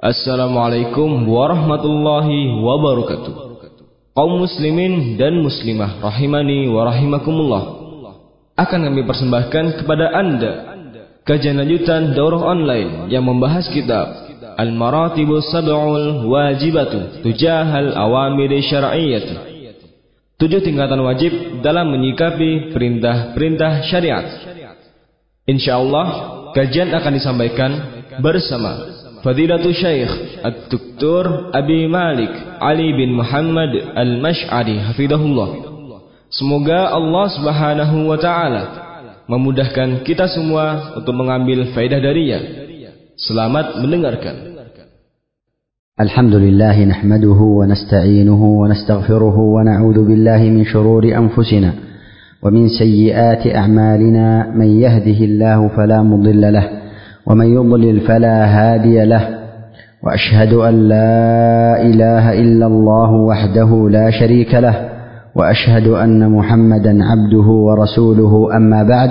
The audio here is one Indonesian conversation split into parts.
Assalamualaikum warahmatullahi wabarakatuh. Kaum muslimin dan muslimah rahimani wa rahimakumullah. Akan kami persembahkan kepada Anda kajian lanjutan daurah online yang membahas kitab Al-Maratibus Sab'ul Wajibatu Tujahal Awamir Syar'iyyati. Tujuh tingkatan wajib dalam menyikapi perintah-perintah syariat. Insyaallah kajian akan disampaikan bersama Fadilatul Syekh Ad-Doktor Abi Malik Ali bin Muhammad Al-Mash'ari hafizahullah. Semoga Allah Subhanahu wa taala memudahkan kita semua untuk mengambil faedah darinya. Selamat mendengarkan. الحمد لله نحمده ونستعينه ونستغفره ونعوذ بالله من شرور أنفسنا ومن سيئات أعمالنا من يهده الله فلا مضل له ومن يضلل فلا هادي له وأشهد أن لا إله إلا الله وحده لا شريك له وأشهد أن محمدا عبده ورسوله. أما بعد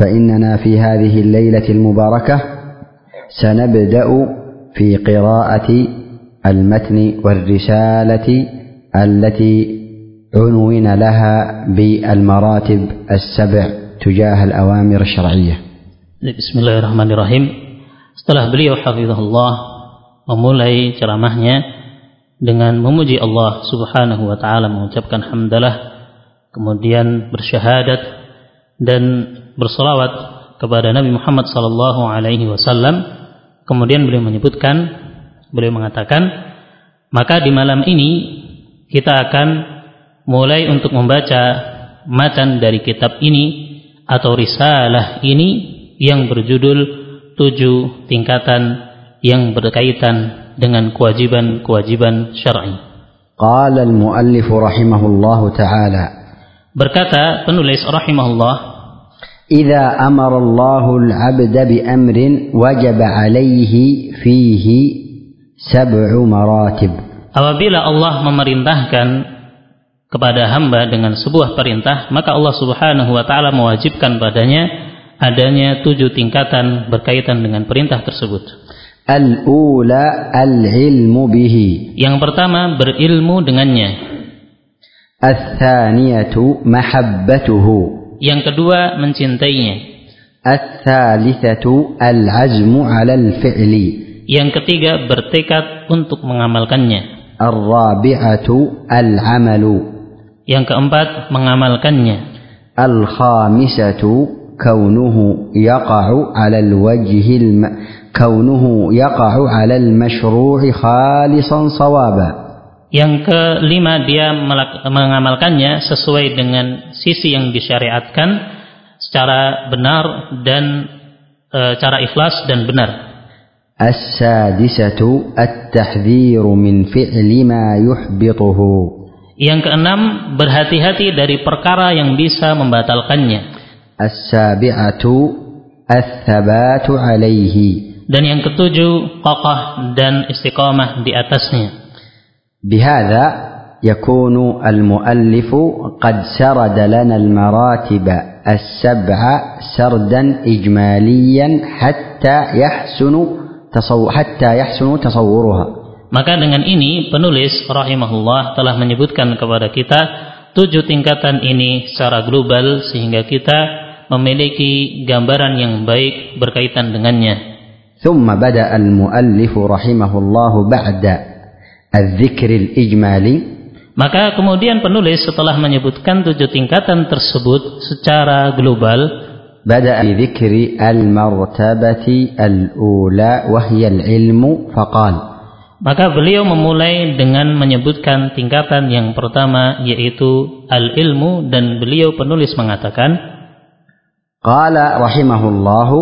فإننا في هذه الليلة المباركة سنبدأ في قراءة المتن والرسالة التي عنون لها بالمراتب السبع تجاه الأوامر الشرعية. Bismillahirrahmanirrahim. Setelah beliau hafizahullah memulai ceramahnya dengan memuji Allah subhanahu wa ta'ala mengucapkan hamdalah kemudian bersyahadat dan bersolawat kepada Nabi Muhammad sallallahu alaihi wasallam. Kemudian beliau menyebutkan Beliau mengatakan, maka di malam ini kita akan mulai untuk membaca matan dari kitab ini atau risalah ini yang berjudul tujuh tingkatan yang berkaitan dengan kewajiban-kewajiban syar'i. Qala al-muallif rahimahullahu taala. Berkata penulis rahimahullah, "Idza amara Allahu al-'abda bi amrin wajaba 'alaihi fihi sab'u maratib." Apabila Allah memerintahkan kepada hamba dengan sebuah perintah, maka Allah Subhanahu wa taala mewajibkan padanya adanya tujuh tingkatan berkaitan dengan perintah tersebut. Al-ula al-ilmu bihi. Yang pertama berilmu dengannya. Al-thaniyatu mahabbatuhu. Yang kedua mencintainya. Al-thalithatu al-azmu 'ala al-fi'li. Yang ketiga bertekad untuk mengamalkannya. Ar-rabi'atu al-amalu. Yang keempat mengamalkannya. Al-khamisatu kaunuhu yaqa'u 'ala al-wajhi kaunuhu yaqa'u 'ala al-mashru'i khalisan sawaba. Yang kelima dia mengamalkannya sesuai dengan sisi yang disyariatkan secara benar dan e, cara ikhlas dan benar. السادسة التحذير من فعل ما يحبطه Yang keenam, berhati-hati dari perkara yang bisa membatalkannya. As-sabi'atu ats-tsabatu 'alaihi. Dan yang ketujuh, kokoh dan istiqamah di atasnya. Bihadza yakunu al-muallif qad sarada lana al-maratib as-sab'a sardan ijmaliyan hatta yahsunu hatta yahsunu tasawwuruha. Maka dengan ini penulis rahimahullah telah menyebutkan kepada kita tujuh tingkatan ini secara global sehingga kita memiliki gambaran yang baik berkaitan dengannya. ثم بدأ المؤلف رحمه الله بعد الذكر الإجمالي maka kemudian penulis setelah menyebutkan tujuh tingkatan tersebut secara global بدأ بذكر المرتبة الأولى وهي العلم فقال Maka beliau memulai dengan menyebutkan tingkatan yang pertama yaitu al-ilmu dan beliau penulis mengatakan Qala rahimahullahu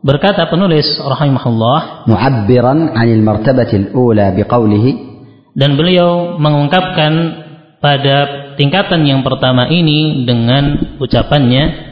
Berkata penulis rahimahullah mu'abbiran 'anil martabati al-ula biqaulihi dan beliau mengungkapkan pada tingkatan yang pertama ini dengan ucapannya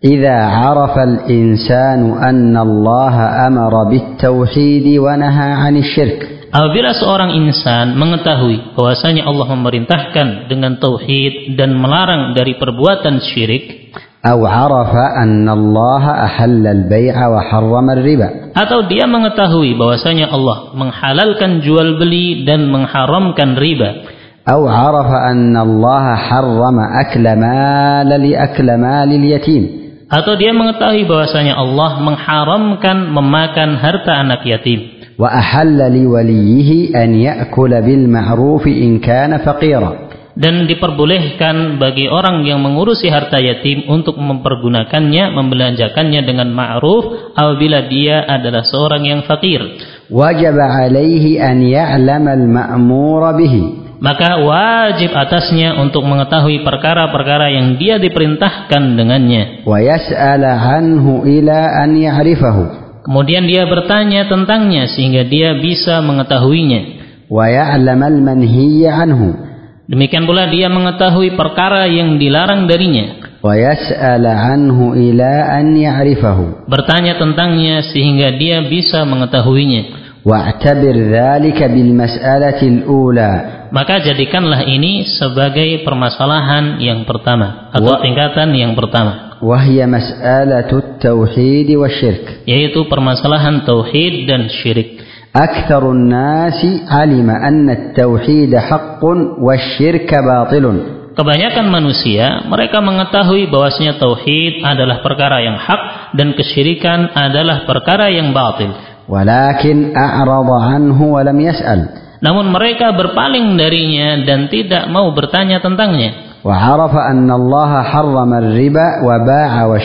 إذا عرف الإنسان أن الله أمر بالتوحيد ونهى عن الشرك Apabila seorang insan mengetahui bahwasanya Allah memerintahkan dengan tauhid dan melarang dari perbuatan syirik, أو عرف أن الله أحل البيع وحرم الربا atau dia mengetahui bahwasanya Allah menghalalkan jual beli dan mengharamkan riba أو عرف أن الله حرم أكل مال لأكل مال اليتيم atau dia mengetahui bahwasanya Allah mengharamkan memakan harta anak yatim wa ahalla li an ya'kula bil dan diperbolehkan bagi orang yang mengurusi harta yatim untuk mempergunakannya, membelanjakannya dengan ma'ruf apabila dia adalah seorang yang fakir. Wajib alaihi an ya'lam al bihi. Maka wajib atasnya untuk mengetahui perkara-perkara yang dia diperintahkan dengannya. Wa yas'ala anhu ila an ya'rifahu Kemudian dia bertanya tentangnya sehingga dia bisa mengetahuinya. Wa ya'lamal manhiya anhu. Demikian pula dia mengetahui perkara yang dilarang darinya. Wa yas'ala anhu ila an ya'rifahu. Bertanya tentangnya sehingga dia bisa mengetahuinya. واعتبر ذلك بالمسألة الأولى Maka jadikanlah ini sebagai permasalahan yang pertama atau Wa- tingkatan yang pertama, وهي مسألة التوحيد والشرك yaitu permasalahan tauhid dan syirik. أكثر الناس علم أن التوحيد حق والشرك باطل Kebanyakan manusia mereka mengetahui bahwasanya tauhid adalah perkara yang hak dan kesyirikan adalah perkara yang batil. Walakin a'rada anhu wa lam yas'al. Namun mereka berpaling darinya dan tidak mau bertanya tentangnya. Wa anna Allah harrama riba wa ba'a wa.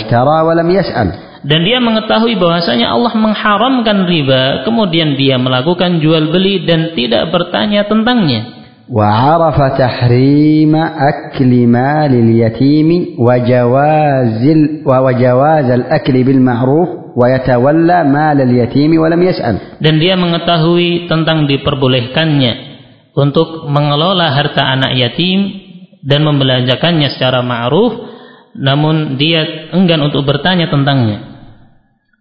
Dan dia mengetahui bahwasanya Allah mengharamkan riba, kemudian dia melakukan jual beli dan tidak bertanya tentangnya. وعرف تحريم أكل مال اليتيم وجواز ال- وجواز الأكل بالمعروف ويتولى مال اليتيم ولم يسأل Dan dia mengetahui tentang diperbolehkannya untuk mengelola harta anak yatim dan membelanjakannya secara ma'ruf, namun dia enggan untuk bertanya tentangnya.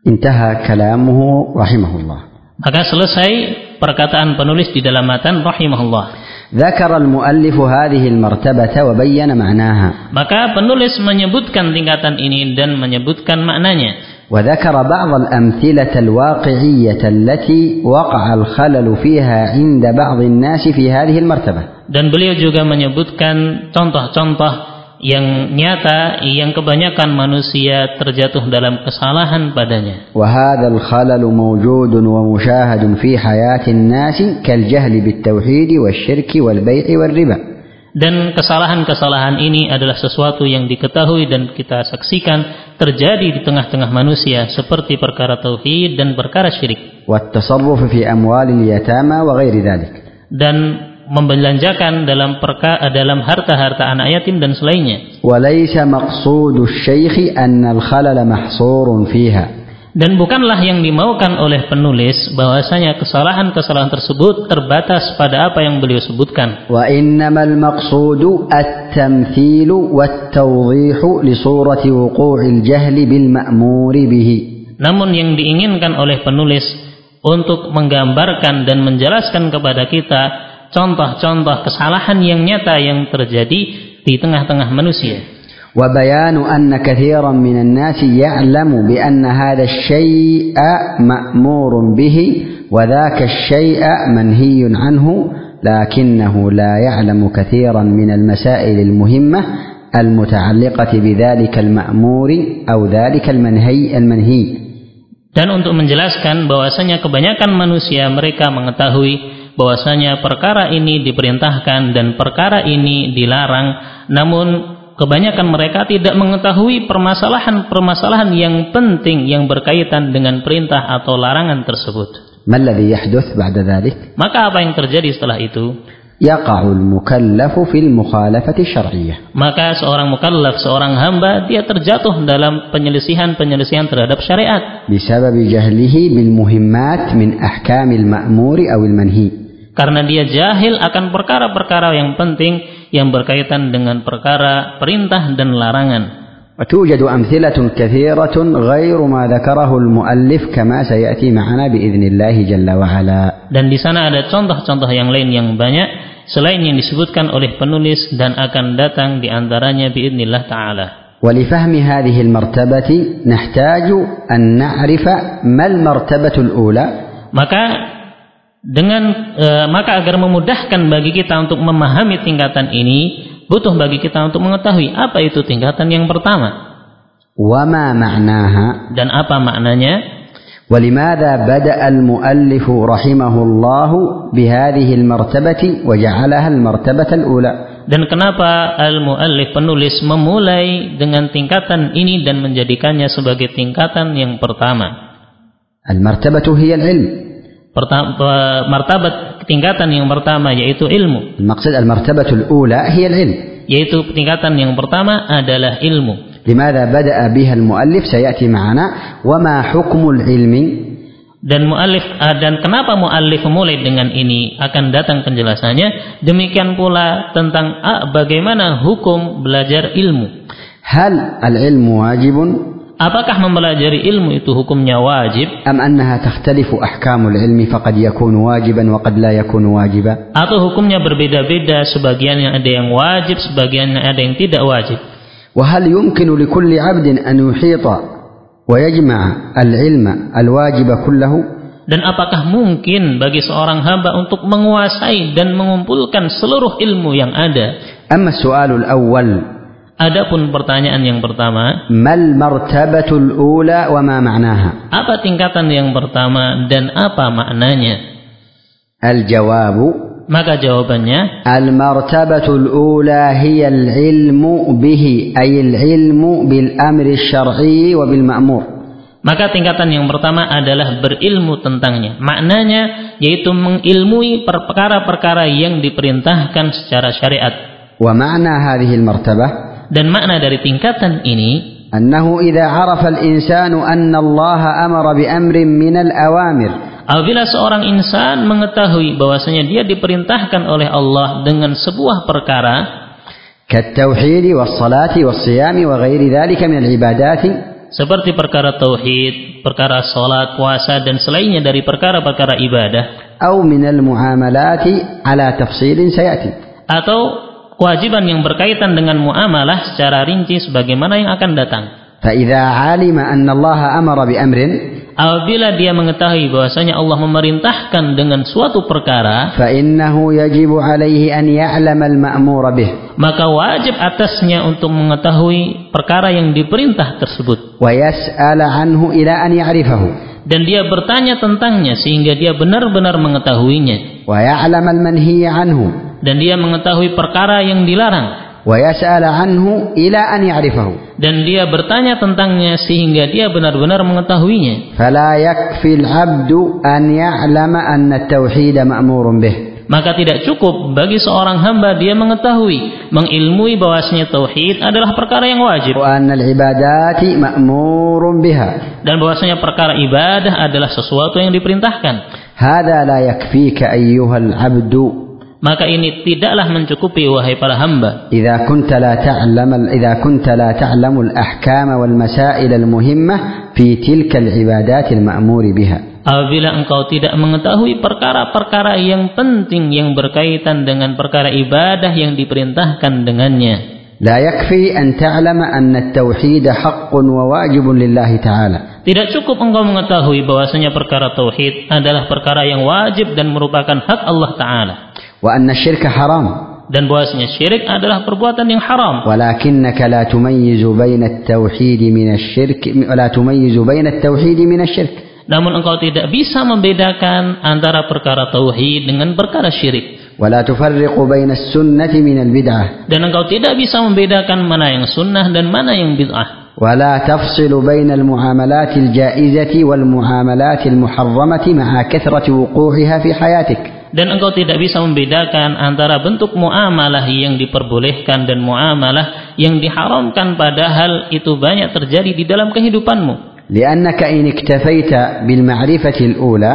انتهى كلامه رحمه الله Maka selesai perkataan penulis di dalam matan rahimahullah. ذكر المؤلف هذه المرتبة وبين معناها Maka penulis menyebutkan tingkatan ini dan menyebutkan maknanya. وذكر بعض الأمثلة الواقعية التي وقع الخلل فيها عند بعض الناس في هذه المرتبة Dan beliau juga menyebutkan contoh-contoh yang nyata yang kebanyakan manusia terjatuh dalam kesalahan padanya. وهذا الخلل موجود ومشاهد في حياة الناس كالجهل بالتوحيد والشرك والبيع والربا Dan kesalahan-kesalahan ini adalah sesuatu yang diketahui dan kita saksikan terjadi di tengah-tengah manusia seperti perkara tauhid dan perkara syirik والتصرف في أموال اليتامى وغير ذلك dan membelanjakan dalam perka eh, dalam harta-harta anak yatim dan selainnya. Walaysa maqsudu syaikh anna al-khalal mahsurun fiha. Dan bukanlah yang dimaukan oleh penulis bahwasanya kesalahan-kesalahan tersebut terbatas pada apa yang beliau sebutkan. Wa innamal maqsudu at-tamthilu wat-tawdihu li surati wuqu'il jahli bil ma'muri bihi. Namun yang diinginkan oleh penulis untuk menggambarkan dan menjelaskan kepada kita contoh-contoh kesalahan yang nyata yang terjadi di tengah-tengah manusia. وبيان أن كثيرا من الناس يعلم بأن هذا الشيء مأمور به وذاك الشيء منهي عنه لكنه لا يعلم كثيرا من المسائل المهمة المتعلقة بذلك المأمور أو ذلك المنهي المنهي Dan untuk menjelaskan bahwasanya kebanyakan manusia mereka mengetahui bahwasanya perkara ini diperintahkan dan perkara ini dilarang namun kebanyakan mereka tidak mengetahui permasalahan-permasalahan yang penting yang berkaitan dengan perintah atau larangan tersebut. Maka apa yang terjadi setelah itu? Maka seorang mukallaf, seorang hamba dia terjatuh dalam penyelisihan-penyelisihan terhadap syariat. Bisababi jahlihi bil muhimmat min ahkamil manhi Karena dia jahil akan perkara-perkara yang penting yang berkaitan dengan perkara perintah dan larangan. وتوجد أمثلة كثيرة غير ما ذكره المؤلف كما سيأتي معنا بإذن الله جل وعلا Dan di sana ada contoh-contoh yang lain yang banyak selain yang disebutkan oleh penulis dan akan datang di antaranya biidznillah taala. ولفهم هذه المرتبة نحتاج أن نعرف ما المرتبة الأولى Maka dengan e, maka agar memudahkan bagi kita untuk memahami tingkatan ini, butuh bagi kita untuk mengetahui apa itu tingkatan yang pertama وما معناها dan apa maknanya ولماذا بدأ المؤلف رحمه الله بهذه المرتبة وجعلها المرتبة الأولى dan kenapa al-muallif penulis memulai dengan tingkatan ini dan menjadikannya sebagai tingkatan yang pertama. المرتبة هي العلم Pertama, martabat tingkatan yang pertama yaitu ilmu, المقصد المرتبة الأولى هي العلم yaitu tingkatan yang pertama adalah ilmu. لماذا بدأ بها المؤلف سيأتي معنا وما حكم العلم Dan muallif ah, dan kenapa muallif memulai dengan ini akan datang penjelasannya. Demikian pula tentang ah, bagaimana hukum belajar ilmu. هل العلم واجب Apakah mempelajari ilmu itu hukumnya wajib أم أنها تختلف أحكام العلم فقد يكون واجبا وقد لا يكون واجبا atau hukumnya berbeda-beda sebagian yang ada yang wajib sebagian yang ada yang tidak wajib وهل يمكن لكل عبد أن يحيط ويجمع العلم الواجب كله dan apakah mungkin bagi seorang hamba untuk menguasai dan mengumpulkan seluruh ilmu yang ada أما السؤال الأول Adapun pertanyaan yang pertama, mal martabatul ula wa ma ma'naha? Apa tingkatan yang pertama dan apa maknanya? Al jawabu maka jawabannya al martabatul ula hiya al ilmu bihi ay al ilmu bil amri syar'i wa bil ma'mur. Maka tingkatan yang pertama adalah berilmu tentangnya. Maknanya yaitu mengilmui perkara-perkara yang diperintahkan secara syariat. Wa ma'na hadhihi al martabah Dan makna dari tingkatan ini أنه إذا عرف الإنسان أن الله أمر بأمر من الأوامر apabila seorang insan mengetahui bahwasanya dia diperintahkan oleh Allah dengan sebuah perkara كالتوحيد والصلاة والصيام وغير ذلك من العبادات seperti perkara tauhid, perkara salat, puasa dan selainnya dari perkara-perkara ibadah أو من المعاملات على تفصيل سيأتي atau kewajiban yang berkaitan dengan muamalah secara rinci sebagaimana yang akan datang. فإذا علم أن الله أمر بأمر Apabila dia mengetahui bahwasanya Allah memerintahkan dengan suatu perkara, فإنه يجب عليه أن يعلم المأمور به maka wajib atasnya untuk mengetahui perkara yang diperintah tersebut ويسأل عنه إلى أن يعرفه dan dia bertanya tentangnya sehingga dia benar-benar mengetahuinya. Dan dia mengetahui perkara yang dilarang. Dan dia bertanya tentangnya sehingga dia benar-benar mengetahuinya maka tidak cukup bagi seorang hamba dia mengetahui, mengilmui bahwasanya tauhid adalah perkara yang wajib. ibadati ma'murun biha. Dan bahwasanya perkara ibadah adalah sesuatu yang diperintahkan. La yakfika ayyuhal 'abdu maka ini tidaklah mencukupi wahai para hamba. Jika kunta la ta'lam idza kunta la ta'lamu al-ahkam wal masail al-muhimmah fi tilka al-ibadat al-ma'mur biha apabila engkau tidak mengetahui perkara-perkara yang penting yang berkaitan dengan perkara ibadah yang diperintahkan dengannya لا يكفي أن تعلم أن التوحيد حق وواجب لله تعالى tidak cukup engkau mengetahui bahwasanya perkara tauhid adalah perkara yang wajib dan merupakan hak Allah taala وأن الشرك حرام dan bahwasanya syirik adalah perbuatan yang haram ولكنك لا تميز بين التوحيد من الشرك ولا تميز بين التوحيد من الشرك namun engkau tidak bisa membedakan antara perkara tauhid dengan perkara syirik ولا تفرق بين السنة من البدعة dan engkau tidak bisa membedakan mana yang sunnah dan mana yang bid'ah ولا تفصل بين المعاملات الجائزة والمعاملات المحرمة مع كثرة وقوعها في حياتك dan engkau tidak bisa membedakan antara bentuk muamalah yang diperbolehkan dan muamalah yang diharamkan padahal itu banyak terjadi di dalam kehidupanmu لأنك إن اكتفيت بالمعرفة الأولى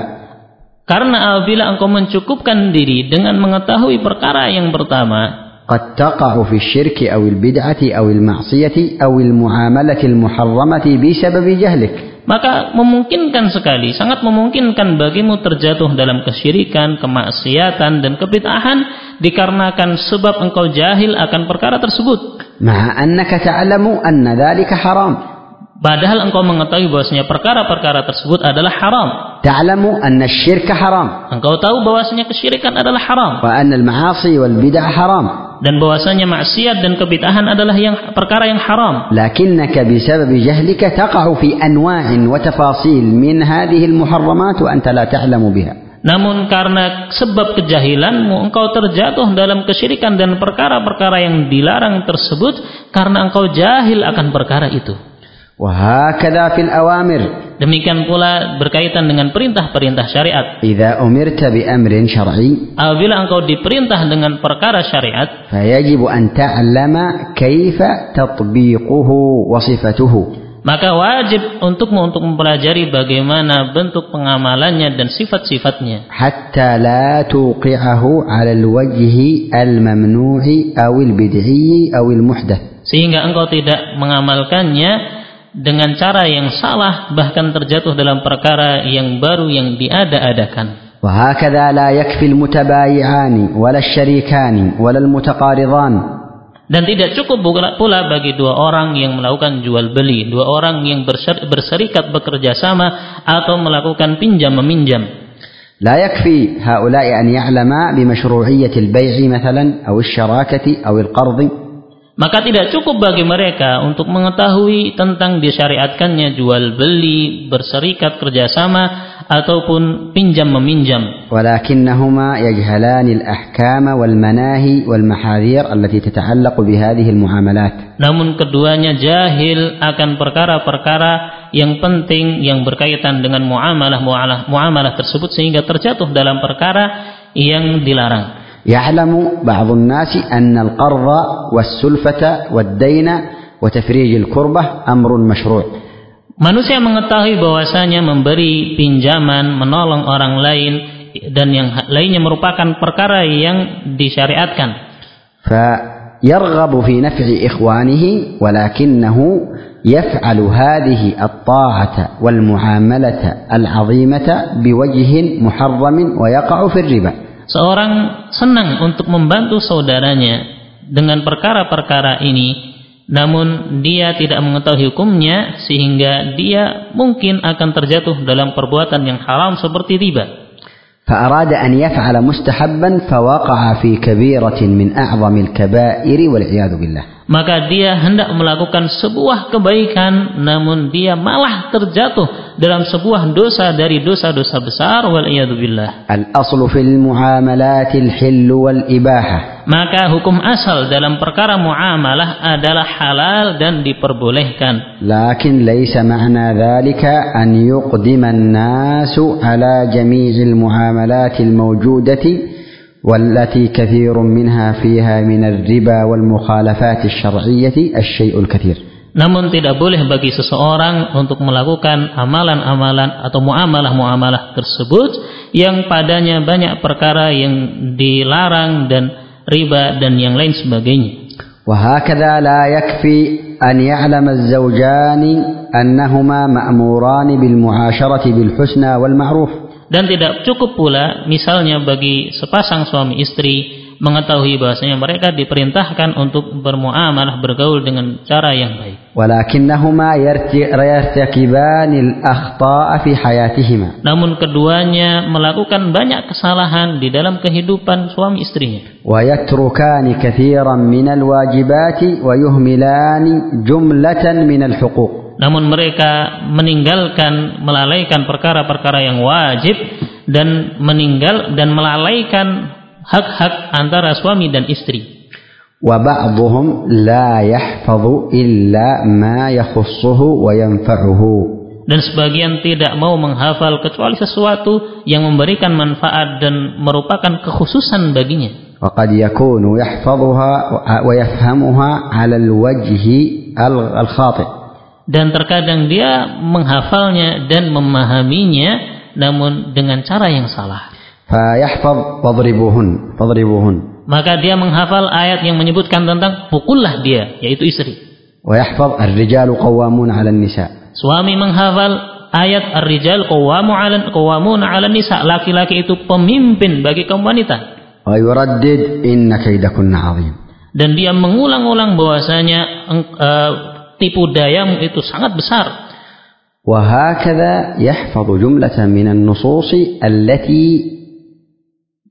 karena apabila engkau mencukupkan diri dengan mengetahui perkara yang pertama قد تقع في الشرك أو البدعة أو المعصية أو المعاملة المحرمة بسبب جهلك maka memungkinkan sekali, sangat memungkinkan bagimu terjatuh dalam kesyirikan, kemaksiatan, dan kebid'ahan dikarenakan sebab engkau jahil akan perkara tersebut. مع أنك تعلم أن ذلك حرام Padahal engkau mengetahui bahwasanya perkara-perkara tersebut adalah haram. Ta'lamu anna syirka haram. Engkau tahu bahwasanya kesyirikan adalah haram. Wa anna al-ma'asi wal bid'ah haram. Dan bahwasanya maksiat dan kebid'ahan adalah yang perkara yang haram. Lakinnaka bisababi jahlika taqa'u fi anwa'in wa tafasil min hadhihi al-muharramat wa anta la ta'lamu biha. Namun karena sebab kejahilanmu engkau terjatuh dalam kesyirikan dan perkara-perkara yang dilarang tersebut karena engkau jahil akan perkara itu. Wahakadha fil awamir. Demikian pula berkaitan dengan perintah-perintah syariat. Idza umirta bi amrin syar'i. Apabila engkau diperintah dengan perkara syariat, fayajibu an ta'lama kaifa tatbiquhu wa sifatuhu. Maka wajib untukmu untuk mempelajari bagaimana bentuk pengamalannya dan sifat-sifatnya. Hatta la tuqi'ahu 'ala al-wajhi al-mamnu'i awil bid'i awil muhdath. Sehingga engkau tidak mengamalkannya dengan cara yang salah bahkan terjatuh dalam perkara yang baru yang diada-adakan. وهكذا لا يكفي المتبايعان ولا الشريكان ولا المتقارضان Dan tidak cukup pula pula bagi dua orang yang melakukan jual beli, dua orang yang berser- berserikat bekerja sama atau melakukan pinjam meminjam. لا يكفي هؤلاء أن يعلما بمشروعية البيع مثلا أو الشراكة أو القرض Maka tidak cukup bagi mereka untuk mengetahui tentang disyariatkannya jual beli, berserikat kerjasama ataupun pinjam meminjam. ولكنهما يجهلان الأحكام والمناهي والمحاذير التي تتعلق بهذه المعاملات Namun keduanya jahil akan perkara-perkara yang penting yang berkaitan dengan muamalah muamalah muamalah tersebut sehingga terjatuh dalam perkara yang dilarang. يعلم بعض الناس أن القرض والسلفة والدين وتفريج الكربة أمر مشروع Manusia mengetahui bahwasanya memberi pinjaman, menolong orang lain dan yang lainnya merupakan perkara yang disyariatkan. فيرغب في نفع إخوانه ولكنه يفعل هذه الطاعة والمعاملة العظيمة بوجه محرم ويقع في الربا Seorang senang untuk membantu saudaranya dengan perkara-perkara ini, namun dia tidak mengetahui hukumnya sehingga dia mungkin akan terjatuh dalam perbuatan yang haram seperti riba. فأراد أن يفعل مستحبا فوقع في كبيرة من أعظم الكبائر والعياذ بالله maka dia hendak melakukan sebuah kebaikan namun dia malah terjatuh dalam sebuah dosa dari dosa-dosa besar wal billah. Al aslu fil muamalat al hill wal ibaha. Maka hukum asal dalam perkara muamalah adalah halal dan diperbolehkan. Lakin laisa ma'na dhalika an yuqdima an-nasu ala jami'il muamalat al mawjudati والتي كثير منها فيها من الربا والمخالفات الشرعية الشيء الكثير Namun tidak boleh bagi seseorang untuk melakukan amalan-amalan atau muamalah-muamalah tersebut yang padanya banyak perkara yang dilarang dan riba dan yang lain sebagainya. وهكذا لا يكفي أن يعلم الزوجان أنهما مأموران بالمعاشرة بالحسنى والمعروف dan tidak cukup pula misalnya bagi sepasang suami istri mengetahui bahasanya mereka diperintahkan untuk bermuamalah bergaul dengan cara yang baik. Walakinnahuma yartakibanil akhta'a fi hayatihima. Namun keduanya melakukan banyak kesalahan di dalam kehidupan suami istrinya. Wa yatrukani katsiran minal wajibati wa yuhmilani jumlatan minal huquq Namun mereka meninggalkan melalaikan perkara-perkara yang wajib dan meninggal dan melalaikan hak-hak antara suami dan istri. وبعضهم لا يحفظ إلا ما يخصه وينفعه Dan sebagian tidak mau menghafal kecuali sesuatu yang memberikan manfaat dan merupakan kekhususan baginya. وقد يكون يحفظها ويفهمها على الوجه الخاطئ dan terkadang dia menghafalnya dan memahaminya namun dengan cara yang salah. Maka dia menghafal ayat yang menyebutkan tentang pukullah dia yaitu istri. 'ala nisa Suami menghafal ayat ar-rijal qawwamu 'ala qawwamun 'ala nisa laki-laki itu pemimpin bagi kaum wanita. Dan dia mengulang-ulang bahwasanya eh, tipu dayamu itu sangat besar. وهكذا يحفظ جملة من النصوص التي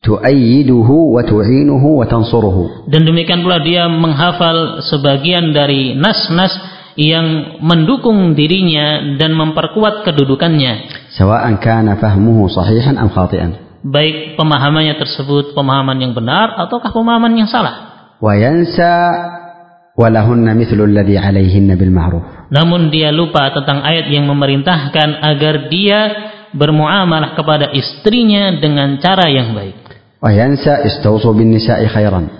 تؤيده وتعينه وتنصره. Dan demikian pula dia menghafal sebagian dari nas-nas yang mendukung dirinya dan memperkuat kedudukannya. سواء كان فهمه صحيحا أم خاطئا. baik pemahamannya tersebut pemahaman yang benar ataukah pemahaman yang salah. وينسى walahunna mithlu alladhi alaihinna bil ma'ruf. Namun dia lupa tentang ayat yang memerintahkan agar dia bermuamalah kepada istrinya dengan cara yang baik.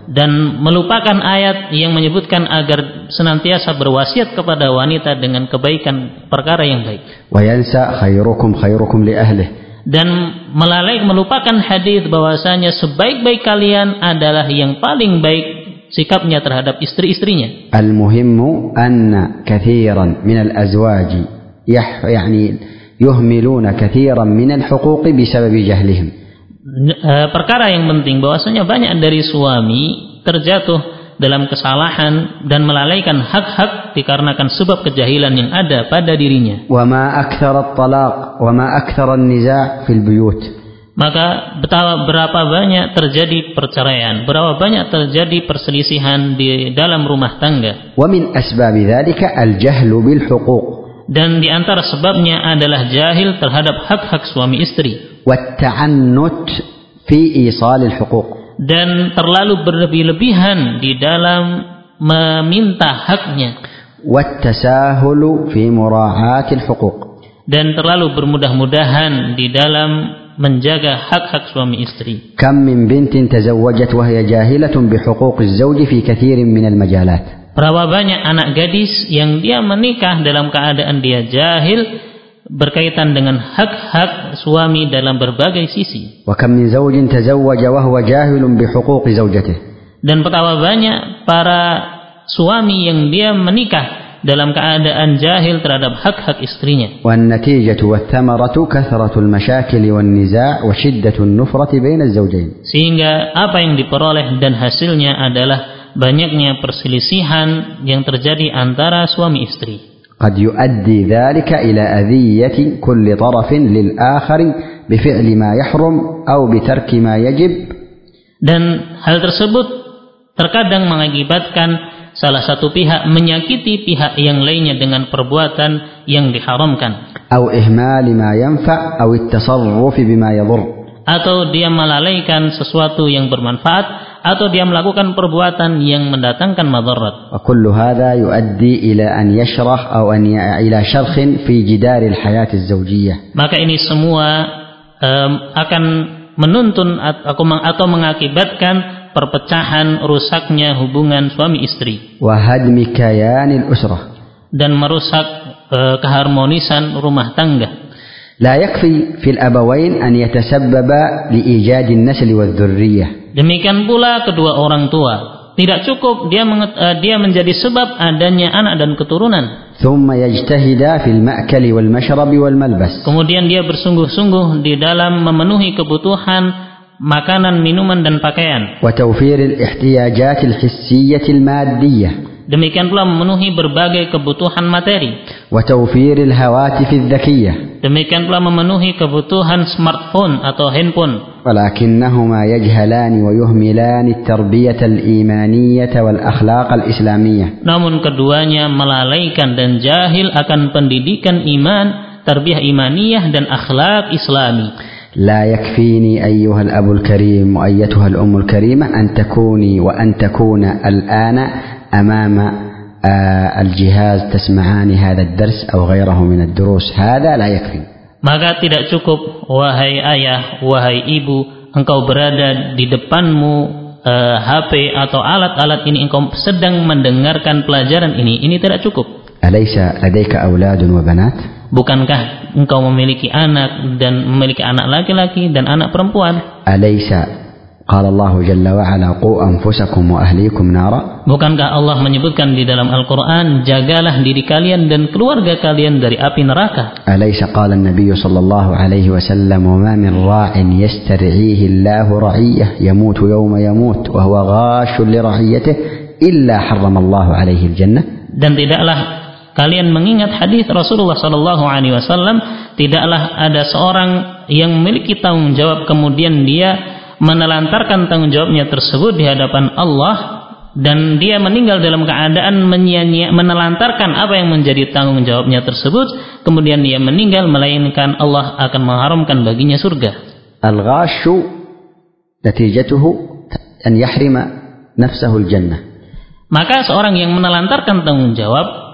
Dan melupakan ayat yang menyebutkan agar senantiasa berwasiat kepada wanita dengan kebaikan perkara yang baik. Wayansa li. Dan melalai melupakan hadis bahwasanya sebaik-baik kalian adalah yang paling baik sikapnya terhadap istri-istrinya. Al-muhimmu anna kathiran min al-azwaj yani yuhmiluna kathiran min al-huquq bisabab jahlihim. E, perkara yang penting bahwasanya banyak dari suami terjatuh dalam kesalahan dan melalaikan hak-hak dikarenakan sebab kejahilan yang ada pada dirinya. Wa ma akthara at-talaq wa ma akthara an-niza' fil buyut Maka betapa berapa banyak terjadi perceraian, berapa banyak terjadi perselisihan di dalam rumah tangga. ومن أسباب ذلك الجهل بالحقوق. Dan di antara sebabnya adalah jahil terhadap hak-hak suami istri. والتعنت في إيصال الحقوق dan terlalu berlebih-lebihan di dalam meminta haknya dan terlalu bermudah-mudahan di dalam menjaga hak-hak suami istri. Kam min bintin tazawwajat wa hiya jahilatun bi az-zawj fi kathirin min al-majalat. Berapa banyak anak gadis yang dia menikah dalam keadaan dia jahil berkaitan dengan hak-hak suami dalam berbagai sisi. Dan betapa banyak para suami yang dia menikah dalam keadaan jahil terhadap hak-hak istrinya. Sehingga apa yang diperoleh dan hasilnya adalah banyaknya perselisihan yang terjadi antara suami istri. قد يؤدي ذلك إلى أذية كل طرف للآخر بفعل ما يحرم أو بترك ما يجب dan hal tersebut terkadang mengakibatkan salah satu pihak menyakiti pihak yang lainnya dengan perbuatan yang diharamkan أو إهمال ما ينفع أو التصرف بما يضر atau dia melalaikan sesuatu yang bermanfaat atau dia melakukan perbuatan yang mendatangkan madarat. وكل هذا يؤدي إلى أن يشرح أو أن إلى شرخ في جدار الحياة الزوجية. Maka ini semua um, akan menuntun atau mengakibatkan perpecahan rusaknya hubungan suami istri. وهدم كيان الأسرة. Dan merusak uh, keharmonisan rumah tangga. لا يكفي في الأبوين أن يتسبب لإيجاد النسل والذرية Demikian pula kedua orang tua. Tidak cukup dia uh, dia menjadi sebab adanya anak dan keturunan. Kemudian dia bersungguh-sungguh di dalam memenuhi kebutuhan makanan, minuman dan pakaian. Demikian pula memenuhi berbagai kebutuhan materi. Demikian pula memenuhi kebutuhan smartphone atau handphone. Walakinnahuma yajhalani wa yuhmilani at-tarbiyata al-imaniyata wal akhlaq Islamiyah. Namun keduanya melalaikan dan jahil akan pendidikan iman, tarbiyah imaniyah dan akhlak islami. لا يكفيني أيها الأب الكريم وأيتها الأم الكريمة أن تكوني وأن تكون الآن أمام الجهاز تسمعان هذا الدرس أو غيره من الدروس. هذا لا يكفي. maka tidak cukup wahai ayah wahai ibu engkau berada di depanmu uh, HP atau alat-alat ini engkau sedang mendengarkan pelajaran ini. Ini tidak cukup. أليس لديك أولاد وبنات؟ Bukankah engkau memiliki anak dan memiliki anak laki-laki dan anak perempuan? Alaysa qala Allah jalla wa ala qu anfusakum wa ahlikum nara? Bukankah Allah menyebutkan di dalam Al-Qur'an jagalah diri kalian dan keluarga kalian dari api neraka? Alaysa qala an-nabiy sallallahu alaihi wasallam wa ma min ra'in yastari'ihi Allah ra'iyah yamutu yawma yamut wa huwa ghashun li ra'iyatihi illa harrama Allah alaihi al-jannah? Dan tidaklah kalian mengingat hadis Rasulullah Shallallahu Alaihi Wasallam tidaklah ada seorang yang memiliki tanggung jawab kemudian dia menelantarkan tanggung jawabnya tersebut di hadapan Allah dan dia meninggal dalam keadaan menyanyi, menelantarkan apa yang menjadi tanggung jawabnya tersebut kemudian dia meninggal melainkan Allah akan mengharumkan baginya surga. Al-ghashu natijatuhu an yahrima nafsahul jannah. Maka seorang yang menelantarkan tanggung jawab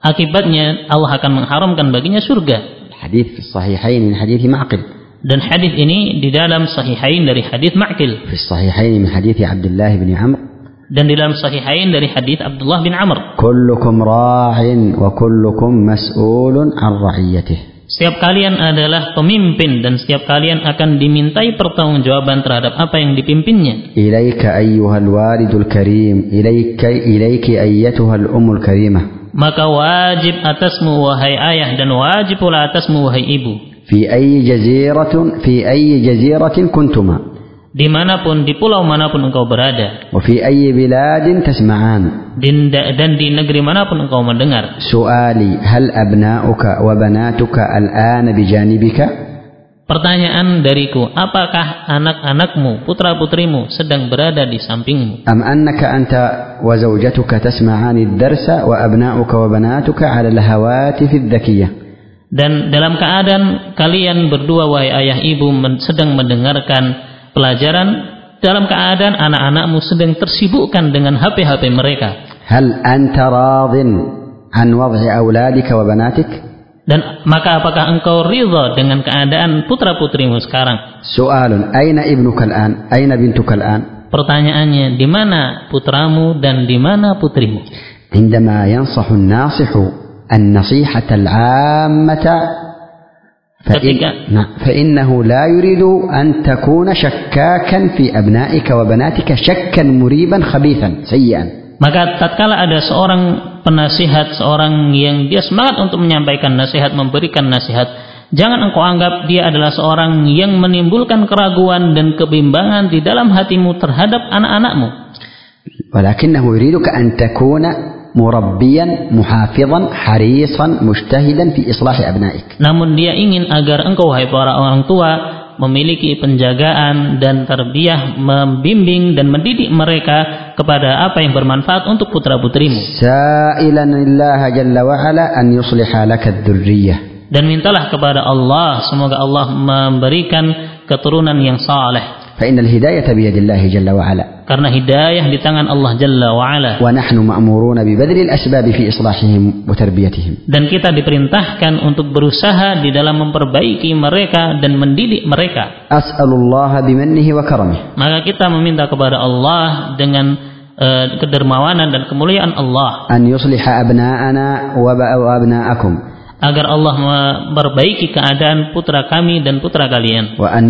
Akibatnya Allah akan mengharamkan baginya surga. Hadis sahihain min hadis Ma'qil. Dan hadis ini di dalam sahihain dari hadis Ma'qil. Fi sahihain min hadis Abdullah bin Amr dan di dalam sahihain dari hadis Abdullah bin Amr. Kullukum ra'in wa kullukum mas'ulun an ra'iyatih. Setiap kalian adalah pemimpin dan setiap kalian akan dimintai pertanggungjawaban terhadap apa yang dipimpinnya. Ilaika ayyuhal walidul karim, ilaika ilaiki ayyatuhal umul karimah maka wajib atasmu wahai ayah dan wajib pula atasmu wahai ibu. Fi ayyi jaziratin fi ayyi jaziratin kuntuma. Di mana pun di pulau mana pun engkau berada. Wa fi ayyi biladin tasma'an. Dan di negeri mana pun engkau mendengar. Suali hal abna'uka wa banatuka al'ana bijanibika Pertanyaan dariku, apakah anak-anakmu, putra-putrimu sedang berada di sampingmu? Am annaka anta wa zawjatuka tasma'ani ad-darsa wa abna'uka wa banatuka 'ala al-hawatif adh-dhakiyyah? Dan dalam keadaan kalian berdua wahai ayah ibu sedang mendengarkan pelajaran dalam keadaan anak-anakmu sedang tersibukkan dengan HP-HP mereka. Hal anta radin an wadhi auladika wa banatik? Dan maka apakah engkau ridha dengan keadaan putra-putrimu sekarang? سؤال أين ابنك الآن أين بنتك الآن Pertanyaannya, di mana putramu dan di mana putrimu? عندما ينصح الناصح النصيحة العامة فإن Ketika- نعم، فإنه لا يريد أن تكون شكاكا في أبنائك وبناتك شكا مريبا خبيثا سيئا Maka tatkala ada seorang penasihat seorang yang dia semangat untuk menyampaikan nasihat, memberikan nasihat. Jangan engkau anggap dia adalah seorang yang menimbulkan keraguan dan kebimbangan di dalam hatimu terhadap anak-anakmu. Walakinahu yuriduka an takuna murabbiyan, muhafizan, harisan, mujtahidan fi islahi abnaik. Namun dia ingin agar engkau wahai para orang tua memiliki penjagaan dan terbiah membimbing dan mendidik mereka kepada apa yang bermanfaat untuk putra putrimu. Dan mintalah kepada Allah semoga Allah memberikan keturunan yang saleh. فإن الهداية بيد الله جل وعلا Karena hidayah di tangan Allah Jalla wa'ala. ونحن مأمورون ببذل الأسباب في إصلاحهم وتربيتهم Dan kita diperintahkan untuk berusaha di dalam memperbaiki mereka dan mendidik mereka. أسأل الله بمنه وكرمه Maka kita meminta kepada Allah dengan eh, kedermawanan dan kemuliaan Allah أن يصلح أبناءنا وب- وأبناءكم agar Allah memperbaiki keadaan putra kami dan putra kalian وأن